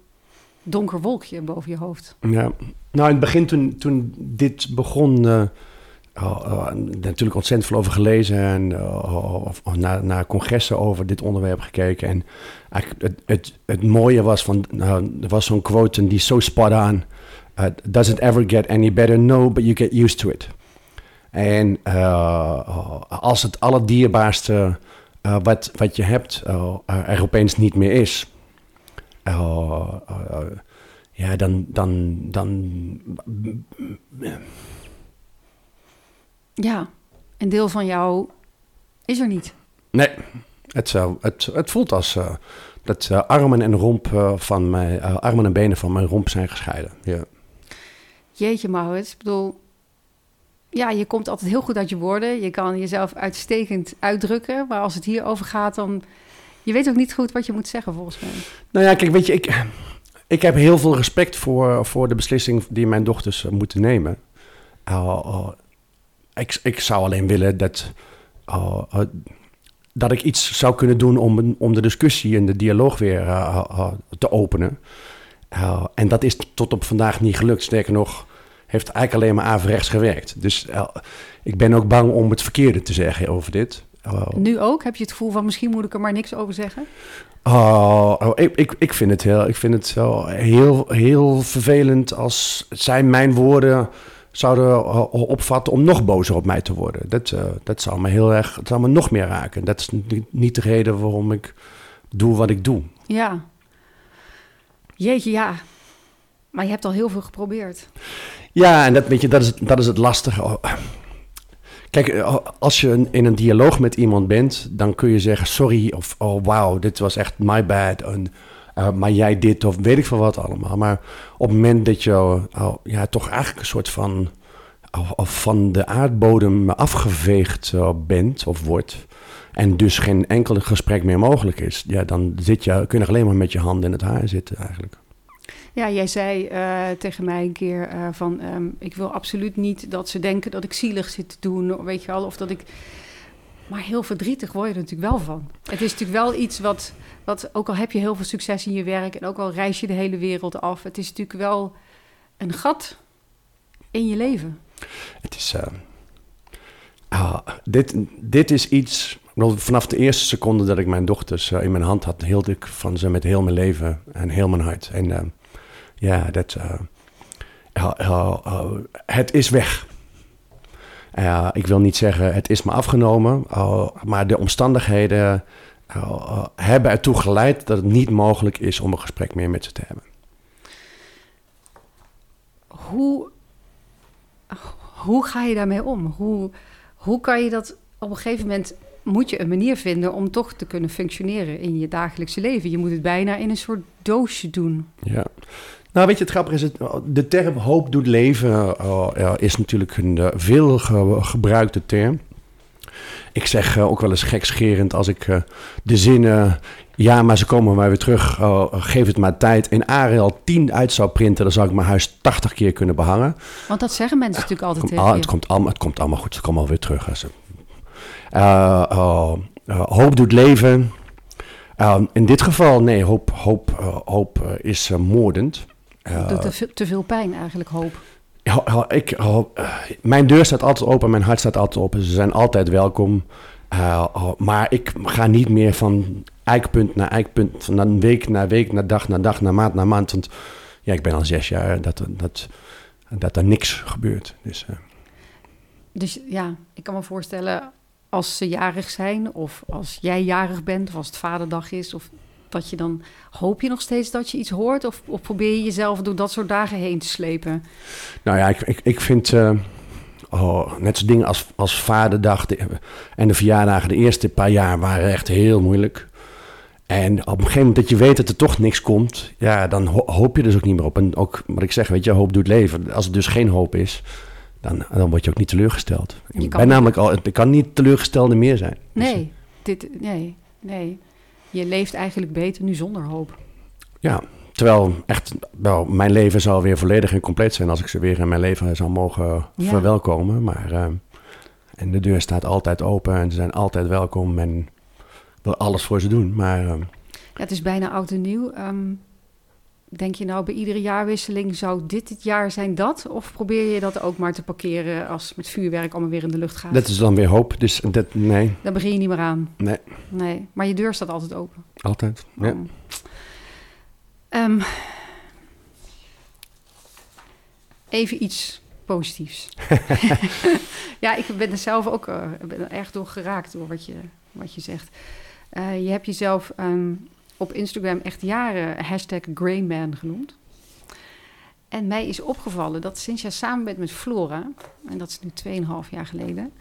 donker wolkje boven je hoofd. Ja, nou in het begin toen, toen dit begon, uh, uh, uh, natuurlijk ontzettend veel over gelezen en of, naar, naar congressen over dit onderwerp gekeken. En eigenlijk het, het, het mooie was van, nou, er was zo'n quote die zo spot on. doesn't ever get any better, no, but you get used to it. En uh, als het allerdierbaarste uh, wat, wat je hebt uh, er opeens niet meer is, ja, dan, dan, dan. Ja, een deel van jou is er niet. Nee, het, het, het voelt als dat armen en romp van mijn armen en benen van mijn romp zijn gescheiden. Ja. Jeetje, Maurits, ik bedoel, ja, je komt altijd heel goed uit je woorden. Je kan jezelf uitstekend uitdrukken. Maar als het hierover gaat, dan... Je weet ook niet goed wat je moet zeggen, volgens mij. Nou ja, kijk, weet je, ik, ik heb heel veel respect voor, voor de beslissing die mijn dochters moeten nemen. Uh, uh, ik, ik zou alleen willen dat... Dat ik iets zou kunnen doen om, om de discussie en de dialoog weer te openen. En dat is tot op vandaag niet gelukt. Sterker nog, heeft eigenlijk alleen maar averechts gewerkt. Dus ik ben ook bang om het verkeerde te zeggen over dit. nu ook? Heb je het gevoel van misschien moet ik er maar niks over zeggen? Oh, oh ik, ik, ik vind het, heel, ik vind het wel heel, heel vervelend als zij mijn woorden zouden opvatten om nog bozer op mij te worden. Dat, uh, dat zou me heel erg, dat zou me nog meer raken. Dat is niet de reden waarom ik doe wat ik doe. Ja. Jeetje, ja. Maar je hebt al heel veel geprobeerd. Ja, en dat, weet je, dat, is, dat is het lastige. Oh, kijk, eh, als je in een dialoog met iemand bent, dan kun je zeggen sorry of oh wow, dit was echt my bad. En, uh, maar jij dit of weet ik veel wat allemaal. Maar op het moment dat je oh, ja, toch eigenlijk een soort van oh, van de aardbodem afgeveegd uh, bent of wordt. En dus geen enkel gesprek meer mogelijk is. Ja, dan zit je, kun je alleen maar met je handen in het haar zitten eigenlijk. Ja, jij zei uh, tegen mij een keer uh, van... Um, ik wil absoluut niet dat ze denken dat ik zielig zit te doen, weet je wel. Of dat ik... Maar heel verdrietig word je er natuurlijk wel van. Het is natuurlijk wel iets wat, wat... Ook al heb je heel veel succes in je werk... en ook al reis je de hele wereld af... het is natuurlijk wel een gat in je leven. Het is... Uh, uh, dit, dit is iets... Vanaf de eerste seconde dat ik mijn dochters in mijn hand had... hield ik van ze met heel mijn leven en heel mijn hart. En ja, dat, uh, het is weg. ik wil niet zeggen het is me afgenomen, maar de omstandigheden hebben ertoe geleid dat het niet mogelijk is om een gesprek meer met ze te hebben. Hoe, hoe ga je daarmee om? Hoe, hoe kan je dat op een gegeven moment moet je een manier vinden om toch te kunnen functioneren in je dagelijkse leven. Je moet het bijna in een soort doosje doen. Ja, nou, weet je, het grappige is, het, de term hoop doet leven uh, is natuurlijk een uh, veel gebruikte term. Ik zeg ook wel eens gekscherend als ik de zinnen, ja, maar ze komen maar weer terug, geef het maar tijd, in Arial 10 uit zou printen, dan zou ik mijn huis 80 keer kunnen behangen. Want dat zeggen mensen natuurlijk altijd al, het, komt allemaal, het komt allemaal goed, ze komen alweer terug. Hoop doet leven. in dit geval, nee, hoop, hoop, hoop is moordend. Het doet te, veel pijn eigenlijk, hoop. Ik, mijn deur staat altijd open, mijn hart staat altijd open. Ze zijn altijd welkom. Uh, maar ik ga niet meer van eikpunt naar eikpunt, van week naar week, naar dag naar dag, naar maand naar maand. Want ja, ik ben al zes jaar dat, dat, dat er niks gebeurt. Dus, uh. dus ja, ik kan me voorstellen als ze jarig zijn, of als jij jarig bent, of als het vaderdag is, of dat je dan hoop je nog steeds dat je iets hoort? Of, of probeer je jezelf door dat soort dagen heen te slepen? Nou ja, ik, ik, ik vind uh, oh, net zo'n dingen als, als Vaderdag en de verjaardagen de eerste paar jaar waren echt heel moeilijk. En op een gegeven moment dat je weet dat er toch niks komt, ja, dan hoop je dus ook niet meer op. En ook wat ik zeg, weet je, hoop doet leven. Als er dus geen hoop is, dan, dan word je ook niet teleurgesteld. Ik ben namelijk al, ik kan niet teleurgestelde meer zijn. Nee, dus, dit, nee, nee je leeft eigenlijk beter nu zonder hoop. Ja, terwijl echt wel, mijn leven zou weer volledig en compleet zijn als ik ze weer in mijn leven zou mogen verwelkomen. Maar uh, en de deur staat altijd open en ze zijn altijd welkom en wil alles voor ze doen. Maar, uh, ja, het is bijna oud en nieuw. Um, denk je nou bij iedere jaarwisseling zou dit het jaar zijn dat? Of probeer je dat ook maar te parkeren als met vuurwerk allemaal weer in de lucht gaat? Dat is dan weer hoop, dus dat, nee. Dan begin je niet meer aan? Nee. Nee, maar je deur staat altijd open? Altijd, ja. Oh. Um, even iets positiefs. ja, ik ben er zelf ook uh, ben er erg door geraakt door wat je, wat je zegt. Uh, je hebt jezelf... Um, op Instagram echt jaren hashtag Greyman genoemd. En mij is opgevallen dat sinds jij samen bent met Flora, en dat is nu 2,5 jaar geleden,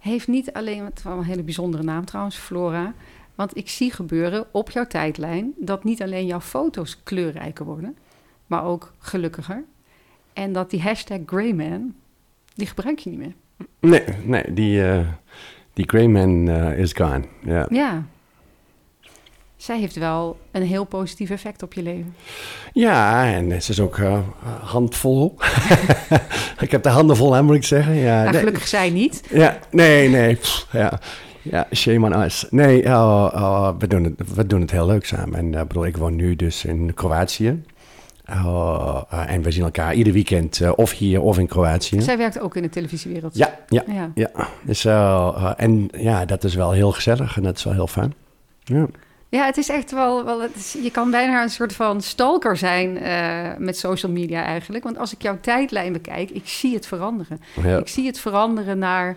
heeft niet alleen, het een hele bijzondere naam trouwens, Flora, want ik zie gebeuren op jouw tijdlijn dat niet alleen jouw foto's kleurrijker worden, maar ook gelukkiger. En dat die hashtag Greyman, die gebruik je niet meer. Nee, nee die, uh, die Greyman uh, is gone. Yeah. Ja, zij heeft wel een heel positief effect op je leven. Ja, en ze is ook uh, handvol. ik heb de handen vol, hè, moet ik zeggen. Ja, nou, gelukkig zij niet. Ja, nee, nee. ja. Ja, shame on us. Nee, uh, uh, we, doen het, we doen het heel leuk samen. En uh, bedoel, ik woon nu dus in Kroatië. en we zien elkaar ieder weekend of hier of in Kroatië. Zij werkt ook in de televisiewereld. Ja, ja, ja. ja. Dus, en ja, dat is wel heel gezellig en dat is wel heel fijn. Ja. Ja, het is echt wel. wel het is, je kan bijna een soort van stalker zijn uh, met social media eigenlijk. Want als ik jouw tijdlijn bekijk, ik zie het veranderen. Ja. Ik zie het veranderen naar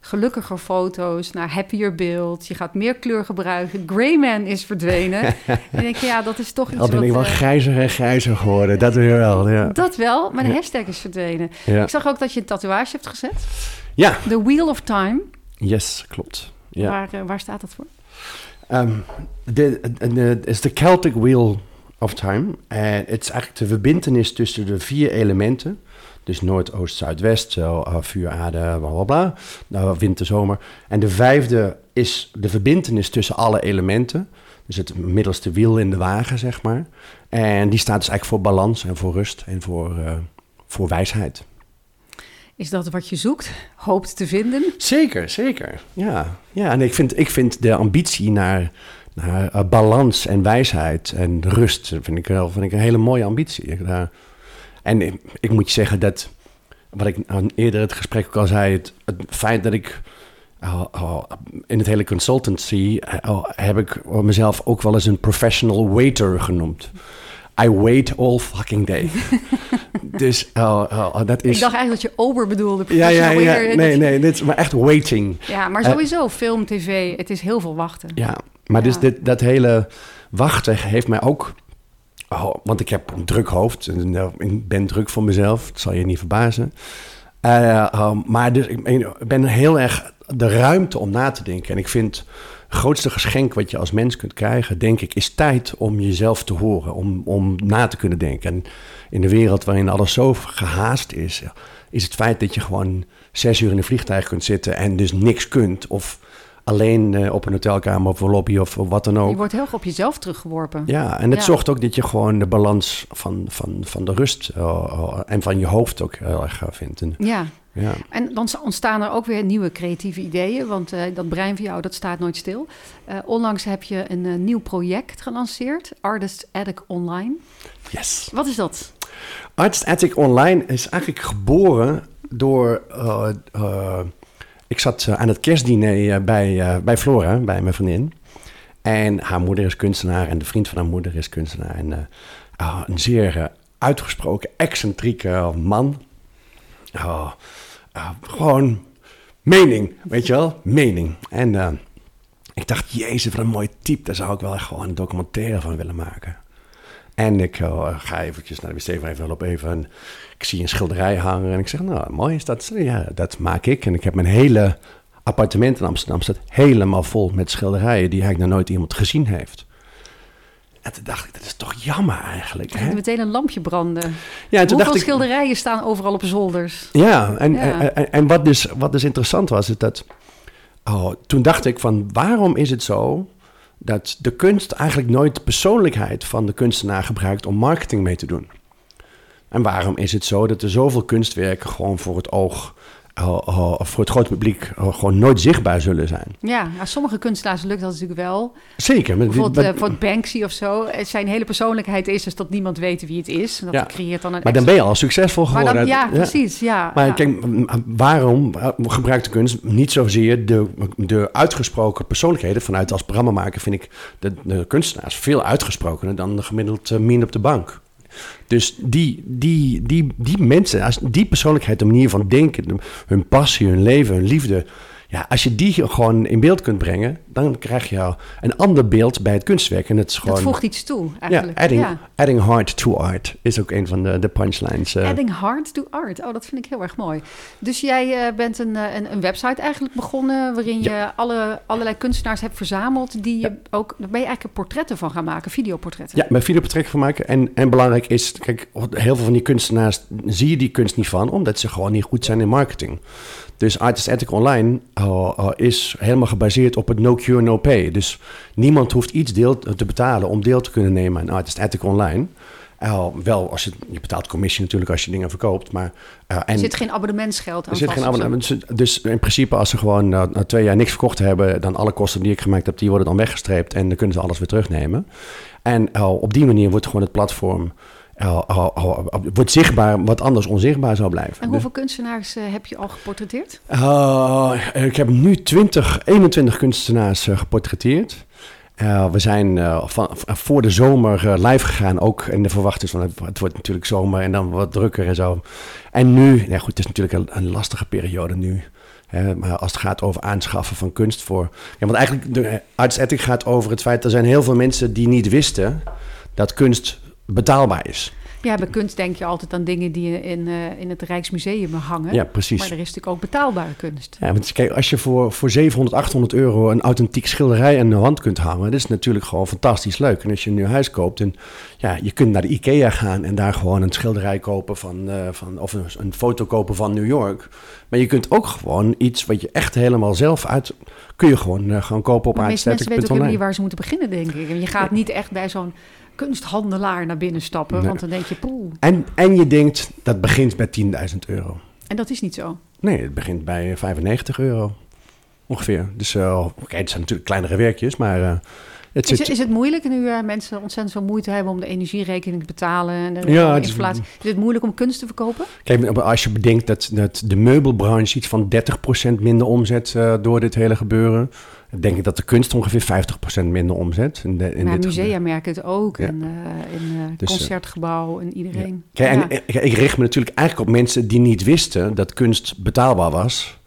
gelukkiger foto's, naar happier beeld. Je gaat meer kleur gebruiken. Greyman is verdwenen. en denk je, ja, dat is toch iets Al ben ik wel uh, grijzer en grijzer geworden, dat weer wel. Ja. Dat wel, maar de ja. hashtag is verdwenen. Ik zag ook dat je een tatoeage hebt gezet. Ja. The Wheel of Time. Yes, klopt. Ja. Waar, uh, waar staat dat voor? Um, het is de Celtic Wheel of Time. En het is eigenlijk de verbindenis tussen de vier elementen. Dus Noord, Oost, Zuid, West, uh, vuur, aarde, bla bla bla. Uh, winter, zomer. En de vijfde is de verbindenis tussen alle elementen. Dus het middelste wiel in de wagen, zeg maar. En die staat dus eigenlijk voor balans en voor rust en voor, uh, voor wijsheid. Is dat wat je zoekt, hoopt te vinden? Zeker, zeker. Ja, ja en ik vind, ik vind de ambitie naar, naar uh, balans en wijsheid en rust... vind ik, wel, vind ik een hele mooie ambitie. Uh, en ik, moet je zeggen dat, wat ik eerder het gesprek ook al zei... het, het feit dat ik uh, in het hele consultancy... heb ik mezelf ook wel eens een professional waiter genoemd... I wait all fucking day. dus uh, uh, dat is... Ik dacht eigenlijk dat je Ober bedoelde. Ja, ja, ja. Nee, nee, dit is maar echt waiting. Ja, maar sowieso, uh, film, tv, het is heel veel wachten. Ja, maar dus dit, dat hele wachten heeft mij ook... Oh, want ik heb een druk hoofd. En ik ben druk voor mezelf. Dat zal je niet verbazen. maar dus, ik ben heel erg de ruimte om na te denken. En ik vind grootste geschenk wat je als mens kunt krijgen, denk ik, is tijd om jezelf te horen, om, om na te kunnen denken. En in de wereld waarin alles zo gehaast is, is het feit dat je gewoon zes uur in een vliegtuig kunt zitten en dus niks kunt. Of alleen uh, op een hotelkamer of een lobby of wat dan ook. Je wordt heel erg op jezelf teruggeworpen. Ja, en het ja. zorgt ook dat je gewoon de balans van, van, van de rust uh, en van je hoofd ook heel erg vindt. En, ja. Ja, en dan ontstaan er ook weer nieuwe creatieve ideeën, want uh, dat brein van jou, dat staat nooit stil. onlangs heb je een nieuw project gelanceerd, Artist Attic Online. Yes. Wat is dat? Artist Attic Online is eigenlijk geboren door ik zat eh, aan het kerstdiner eh, bij, eh, bij Flora, bij mijn vriendin. En haar moeder is kunstenaar en de vriend van haar moeder is kunstenaar. En uh, een zeer uitgesproken, excentrieke man. Gewoon mening, weet je wel? Mening. En ik dacht, jezus, wat een mooi type. Daar zou ik wel echt gewoon een documentaire van willen maken. En ik uh, ga eventjes naar de wc even op even. En ik zie een schilderij hangen en ik zeg, nou, mooi is dat. Ja, dat maak ik. En ik heb mijn hele appartement in Amsterdam helemaal vol met schilderijen die eigenlijk nog nooit iemand gezien heeft. En toen dacht ik, dat is toch jammer eigenlijk. Hè? meteen een lampje branden. Ja, en toen Hoeveel dacht schilderijen ik, staan overal op zolders? Ja, en, ja. en, en, wat, dus, wat dus interessant was, is dat... Oh, toen dacht ik van, waarom is het zo dat de kunst eigenlijk nooit de persoonlijkheid van de kunstenaar gebruikt om marketing mee te doen. En waarom is het zo dat er zoveel kunstwerken gewoon voor het oog voor het grote publiek gewoon nooit zichtbaar zullen zijn. Ja, nou, sommige kunstenaars lukt dat natuurlijk wel. Zeker. Met, Bijvoorbeeld met, Banksy of zo. Zijn hele persoonlijkheid is dus dat niemand weet wie het is. En dat ja. creëert dan een maar dan ben je al succesvol geworden. Dan, ja, precies. Ja, maar ja. kijk, waarom gebruikt de kunst niet zozeer de, de uitgesproken persoonlijkheden? Vanuit als programmamaker vind ik de, de kunstenaars veel uitgesprokener dan de gemiddeld min op de bank. Dus die, die, die, die mensen, die persoonlijkheid, de manier van denken, hun passie, hun leven, hun liefde. Ja, als je die gewoon in beeld kunt brengen, dan krijg je een ander beeld bij het kunstwerk. En het is gewoon, dat voegt iets toe, eigenlijk. Ja, adding, ja. adding heart to art is ook een van de, de punchlines. Uh. Adding heart to art, oh, dat vind ik heel erg mooi. Dus jij uh, bent een, een, een, website eigenlijk begonnen... waarin ja. je alle, allerlei kunstenaars hebt verzameld... die je ook, daar ben je eigenlijk portretten van gaan maken, videoportretten. Ja, bij videoportretten van maken. En, en belangrijk is, kijk, heel veel van die kunstenaars zie je die kunst niet van... omdat ze gewoon niet goed zijn in marketing. Dus Artist Ethic Online uh, uh, is helemaal gebaseerd op het no cure, no pay. Dus niemand hoeft iets deel te betalen om deel te kunnen nemen aan Artist Ethic Online. Uh, wel, als je, je betaalt commissie natuurlijk als je dingen verkoopt. Maar, uh, en, er zit geen abonnementsgeld aan Er zit geen abonnement. Dus in principe als ze gewoon na twee jaar niks verkocht hebben... dan alle kosten die ik gemaakt heb, die worden dan weggestreept... en dan kunnen ze alles weer terugnemen. En op die manier wordt gewoon het platform... wordt zichtbaar wat anders onzichtbaar zou blijven. En hoeveel kunstenaars heb je al geportretteerd? ik heb nu 20, 21 kunstenaars geportretteerd. Uh, we zijn van, voor de zomer live gegaan, ook in de verwachting van het, het, wordt natuurlijk zomer en dan wat drukker en zo. En nu, ja goed, het is natuurlijk een, een lastige periode nu. Hè, maar als het gaat over aanschaffen van kunst voor. Ja, want eigenlijk, de Arts Ethic gaat over het feit dat er zijn heel veel mensen die niet wisten dat kunst betaalbaar is. Ja, bij kunst denk je altijd aan dingen die in, uh, in het Rijksmuseum hangen. Ja, precies. Maar er is natuurlijk ook betaalbare kunst. Ja, want kijk, als je voor, voor 700, 800 euro een authentiek schilderij aan de wand kunt hangen, dat is natuurlijk gewoon fantastisch leuk. En als je een nieuw huis koopt, en ja, je kunt naar de IKEA gaan en daar gewoon een schilderij kopen van, uh, van of een, een, foto kopen van New York. Maar je kunt ook gewoon iets wat je echt helemaal zelf uit, kun je gewoon, uh, gewoon kopen op meeste mensen weten ook niet waar ze moeten beginnen, denk ik. En je gaat niet echt bij zo'n kunsthandelaar naar binnen stappen. Want dan denk je, poeh. En, en je denkt, dat begint met 10.000 euro. En dat is niet zo? Nee, het begint bij 95 euro ongeveer. Dus uh, oké, het zijn natuurlijk kleinere werkjes, maar... Uh, het is, is, het moeilijk nu uh, mensen ontzettend veel moeite hebben om de energierekening te betalen en de, ja, de inflatie? Is, het moeilijk om kunst te verkopen? Kijk, als je bedenkt dat, dat de meubelbranche iets van 30% minder omzet door dit hele gebeuren denk ik dat de kunst ongeveer 50% minder omzet. In, de, in nou, musea merken het ook. En uh, in uh, dus, concertgebouw en iedereen. Ja. Kijk, en ik richt me natuurlijk eigenlijk op mensen die niet wisten dat kunst betaalbaar was.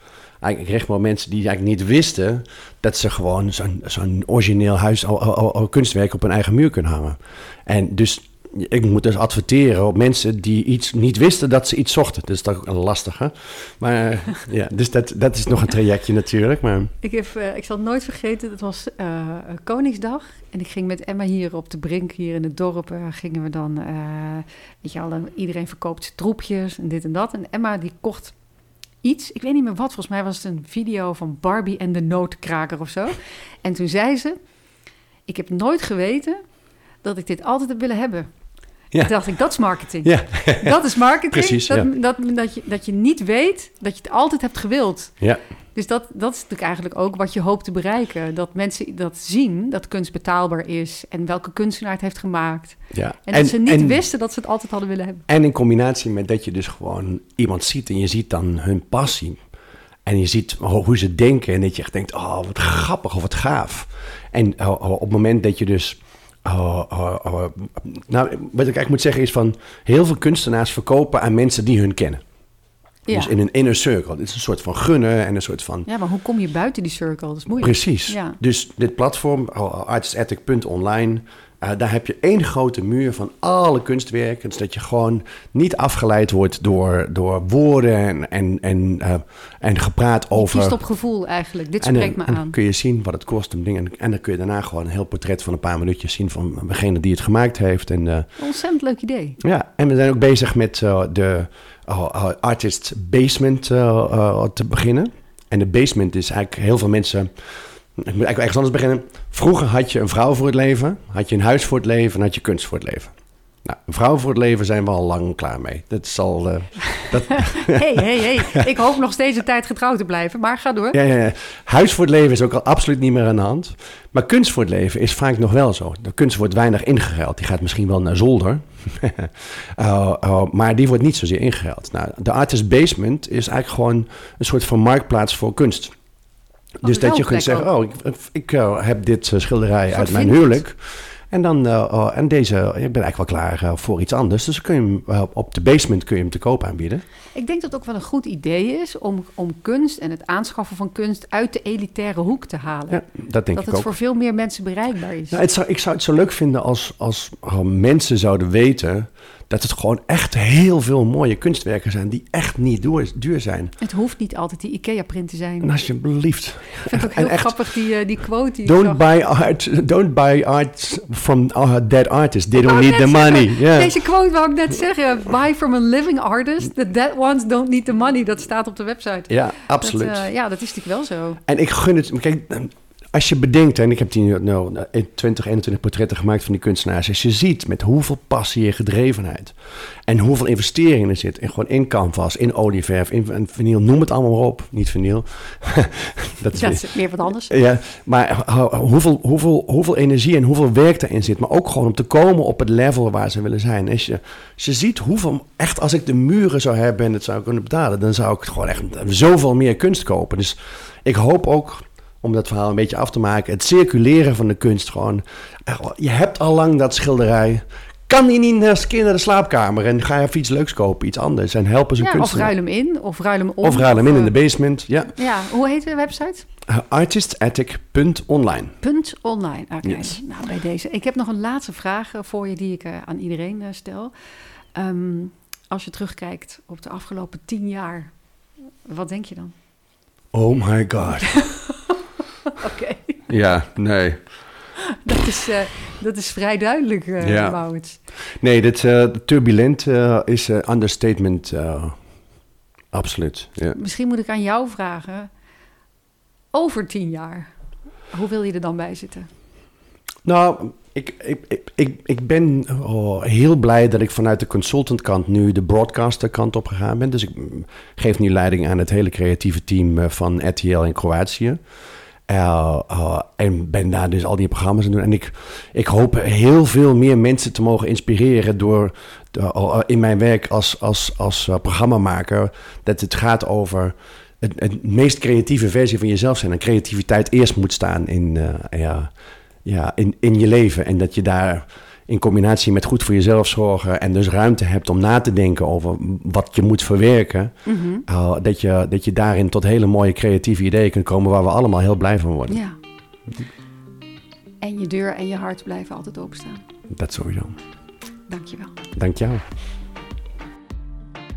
Ik richt me op mensen die eigenlijk niet wisten dat ze gewoon zo'n zo'n origineel huis, al, al, al, kunstwerk op hun eigen muur kunnen hangen. En dus ik moet dus adverteren op mensen die iets niet wisten dat ze iets zochten. Dus dat is ook een lastige. Maar eh, ja, dus dat, dat is nog een trajectje natuurlijk. Maar... Ik, heb, uh, ik zal nooit vergeten, het was uh, Koningsdag. En ik ging met Emma hier op de brink, hier in het dorp, gingen we dan, weet je al, iedereen verkoopt troepjes en dit en dat. En Emma die kocht iets, ik weet niet meer wat, volgens mij was het een video van Barbie en de noodkraker of zo. En toen zei ze, ik heb nooit geweten dat ik dit altijd heb willen hebben. Ja. Toen dacht ik, dat is marketing. Ja. dat is marketing. Precies, dat, ja. dat, dat, je, dat je niet weet dat je het altijd hebt gewild. Ja. Dus dat, dat is natuurlijk eigenlijk ook wat je hoopt te bereiken. Dat mensen dat zien, dat kunst betaalbaar is en welke kunstenaar het heeft gemaakt. Ja. En, dat ze niet wisten dat ze het altijd hadden willen hebben. En in combinatie met dat je dus gewoon iemand ziet en je ziet dan hun passie. En je ziet hoe ze denken en dat je echt denkt, oh wat grappig of wat gaaf. En op het moment dat je dus Oh, oh, oh. Nou, wat ik eigenlijk moet zeggen is van... heel veel kunstenaars verkopen aan mensen die hun kennen. Ja. Dus in een inner circle. Dit is een soort van gunnen en een soort van... Ja, maar hoe kom je buiten die circle? Dat is moeilijk. Precies. Ja. Dus dit platform, artistathic.online... Uh, daar heb je één grote muur van alle kunstwerken. Zodat je gewoon niet afgeleid wordt door, door woorden en, en, en, uh, en gepraat over... Je kiest op gevoel eigenlijk. Dit spreekt me en aan. Dan kun je zien wat het kost. Om dingen, en dan kun je daarna gewoon een heel portret van een paar minuutjes zien... van degene die het gemaakt heeft. En, uh, Ontzettend leuk idee. Ja, en we zijn ook bezig met de Artist Basement te beginnen. En de basement is eigenlijk heel veel mensen ik moet eigenlijk ergens anders beginnen. Vroeger had je een vrouw voor het leven, had je een huis voor het leven en had je kunst voor het leven. Nou, een vrouw voor het leven zijn we al lang klaar mee. Dat zal. Uh, dat... hey, hey, hey. Ik hoop nog steeds een tijd getrouwd te blijven, maar ga door. Ja, ja, ja. Huis voor het leven is ook al absoluut niet meer aan de hand. Maar kunst voor het leven is vaak nog wel zo. De kunst wordt weinig ingeruild. Die gaat misschien wel naar zolder. uh, uh, maar die wordt niet zozeer ingeruild. Nou, de Artist Basement is eigenlijk gewoon een soort van marktplaats voor kunst dus dat je kunt zeggen, oh, ik, ik uh, heb dit uh, schilderij uit mijn huwelijk. En, dan, uh, oh, en deze, ik ben eigenlijk wel klaar voor iets anders. Dus kun je hem, op de basement kun je hem te koop aanbieden. Ik denk dat het ook wel een goed idee is om, om kunst en het aanschaffen van kunst uit de elitaire hoek te halen. Ja, dat denk dat ik het voor veel meer mensen bereikbaar is. Nou, het zou, ik zou het zo leuk vinden als, als mensen zouden weten dat het gewoon echt heel veel mooie kunstwerken zijn die echt niet duur, duur zijn. Het hoeft niet altijd die IKEA-print te zijn. En alsjeblieft. Ik vind het ook heel echt, grappig, die, uh, die quote. Die don't, buy art, don't buy art from uh, dead artists. They don't need the money. Yeah. Deze quote wou ik net zeggen. Buy from a living artist. The dead ones don't need the money. Dat staat op de website. Ja, absoluut. Dat, uh, ja, dat is natuurlijk wel zo. En ik gun het... Kijk, als je bedenkt, en ik heb die nou, 20, 21 portretten gemaakt van die kunstenaars. Als je ziet met hoeveel passie en gedrevenheid en hoeveel investeringen er zit. In, gewoon in canvas, in olieverf, in, in vinyl, noem het allemaal maar op. Niet vinyl. dat is, weer, meer wat anders. Ja, maar hoeveel, hoeveel, hoeveel energie en hoeveel werk erin zit. Maar ook gewoon om te komen op het level waar ze willen zijn. Als je, als je ziet hoeveel, echt als ik de muren zou hebben en het zou kunnen betalen, dan zou ik gewoon echt zoveel meer kunst kopen. Dus ik hoop ook om dat verhaal een beetje af te maken. Het circuleren van de kunst gewoon. Je hebt al lang dat schilderij. Kan die niet naar de slaapkamer en ga je even iets leuks kopen, iets anders en helpen ze ja, kunstenaar. Of ruil hem in, of ruil hem om. Of ruil hem in in de basement, ja. Ja, hoe heet de website? Uh, artistattic.online. online, oké. Yes. Nou, bij deze. Ik heb nog een laatste vraag eh, voor je die ik aan iedereen stel. Um, als je terugkijkt op de afgelopen tien jaar, wat denk je dan? Oh my god. Oké. Ja, nee. Dat is, uh, dat is vrij duidelijk, uh, ja. Maurits. Nee, dit, uh, turbulent is understatement. absoluut. Ja. Misschien moet ik aan jou vragen. Over tien jaar, hoe wil je er dan bij zitten? Nou, ik, ik, ik, ik ben oh, heel blij dat ik vanuit de consultantkant nu de broadcasterkant op gegaan ben. Dus ik geef nu leiding aan het hele creatieve team van RTL in Kroatië. Uh, uh, en ben daar dus al die programma's aan doen. En ik, ik hoop heel veel meer mensen te mogen inspireren door uh, in mijn werk als, als, als programmamaker. Dat het gaat over het, het, meest creatieve versie van jezelf zijn. En creativiteit eerst moet staan in, ja, ja, in, in je leven. En dat je daar in combinatie met goed voor jezelf zorgen en dus ruimte hebt om na te denken over wat je moet verwerken, mm dat, je, dat je daarin tot hele mooie creatieve ideeën kunt komen waar we allemaal heel blij van worden. Ja. En je deur en je hart blijven altijd openstaan. Dat sowieso. Dankjewel. Dank jou.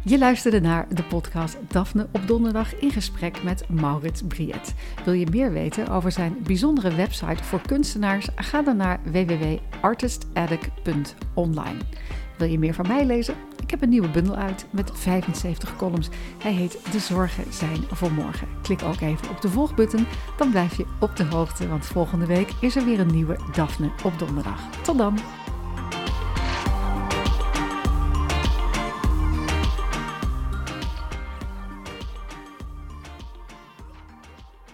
Je luisterde naar de podcast Daphne op donderdag in gesprek met Maurits Briet. Wil je meer weten over zijn bijzondere website voor kunstenaars? Ga dan naar www.artistaddict.online. Wil je meer van mij lezen? Ik heb een nieuwe bundel uit met 75 columns. Hij heet De Zorgen zijn voor morgen. Klik ook even op de volgbutton, dan blijf je op de hoogte, want volgende week is er weer een nieuwe Daphne op donderdag. Tot dan!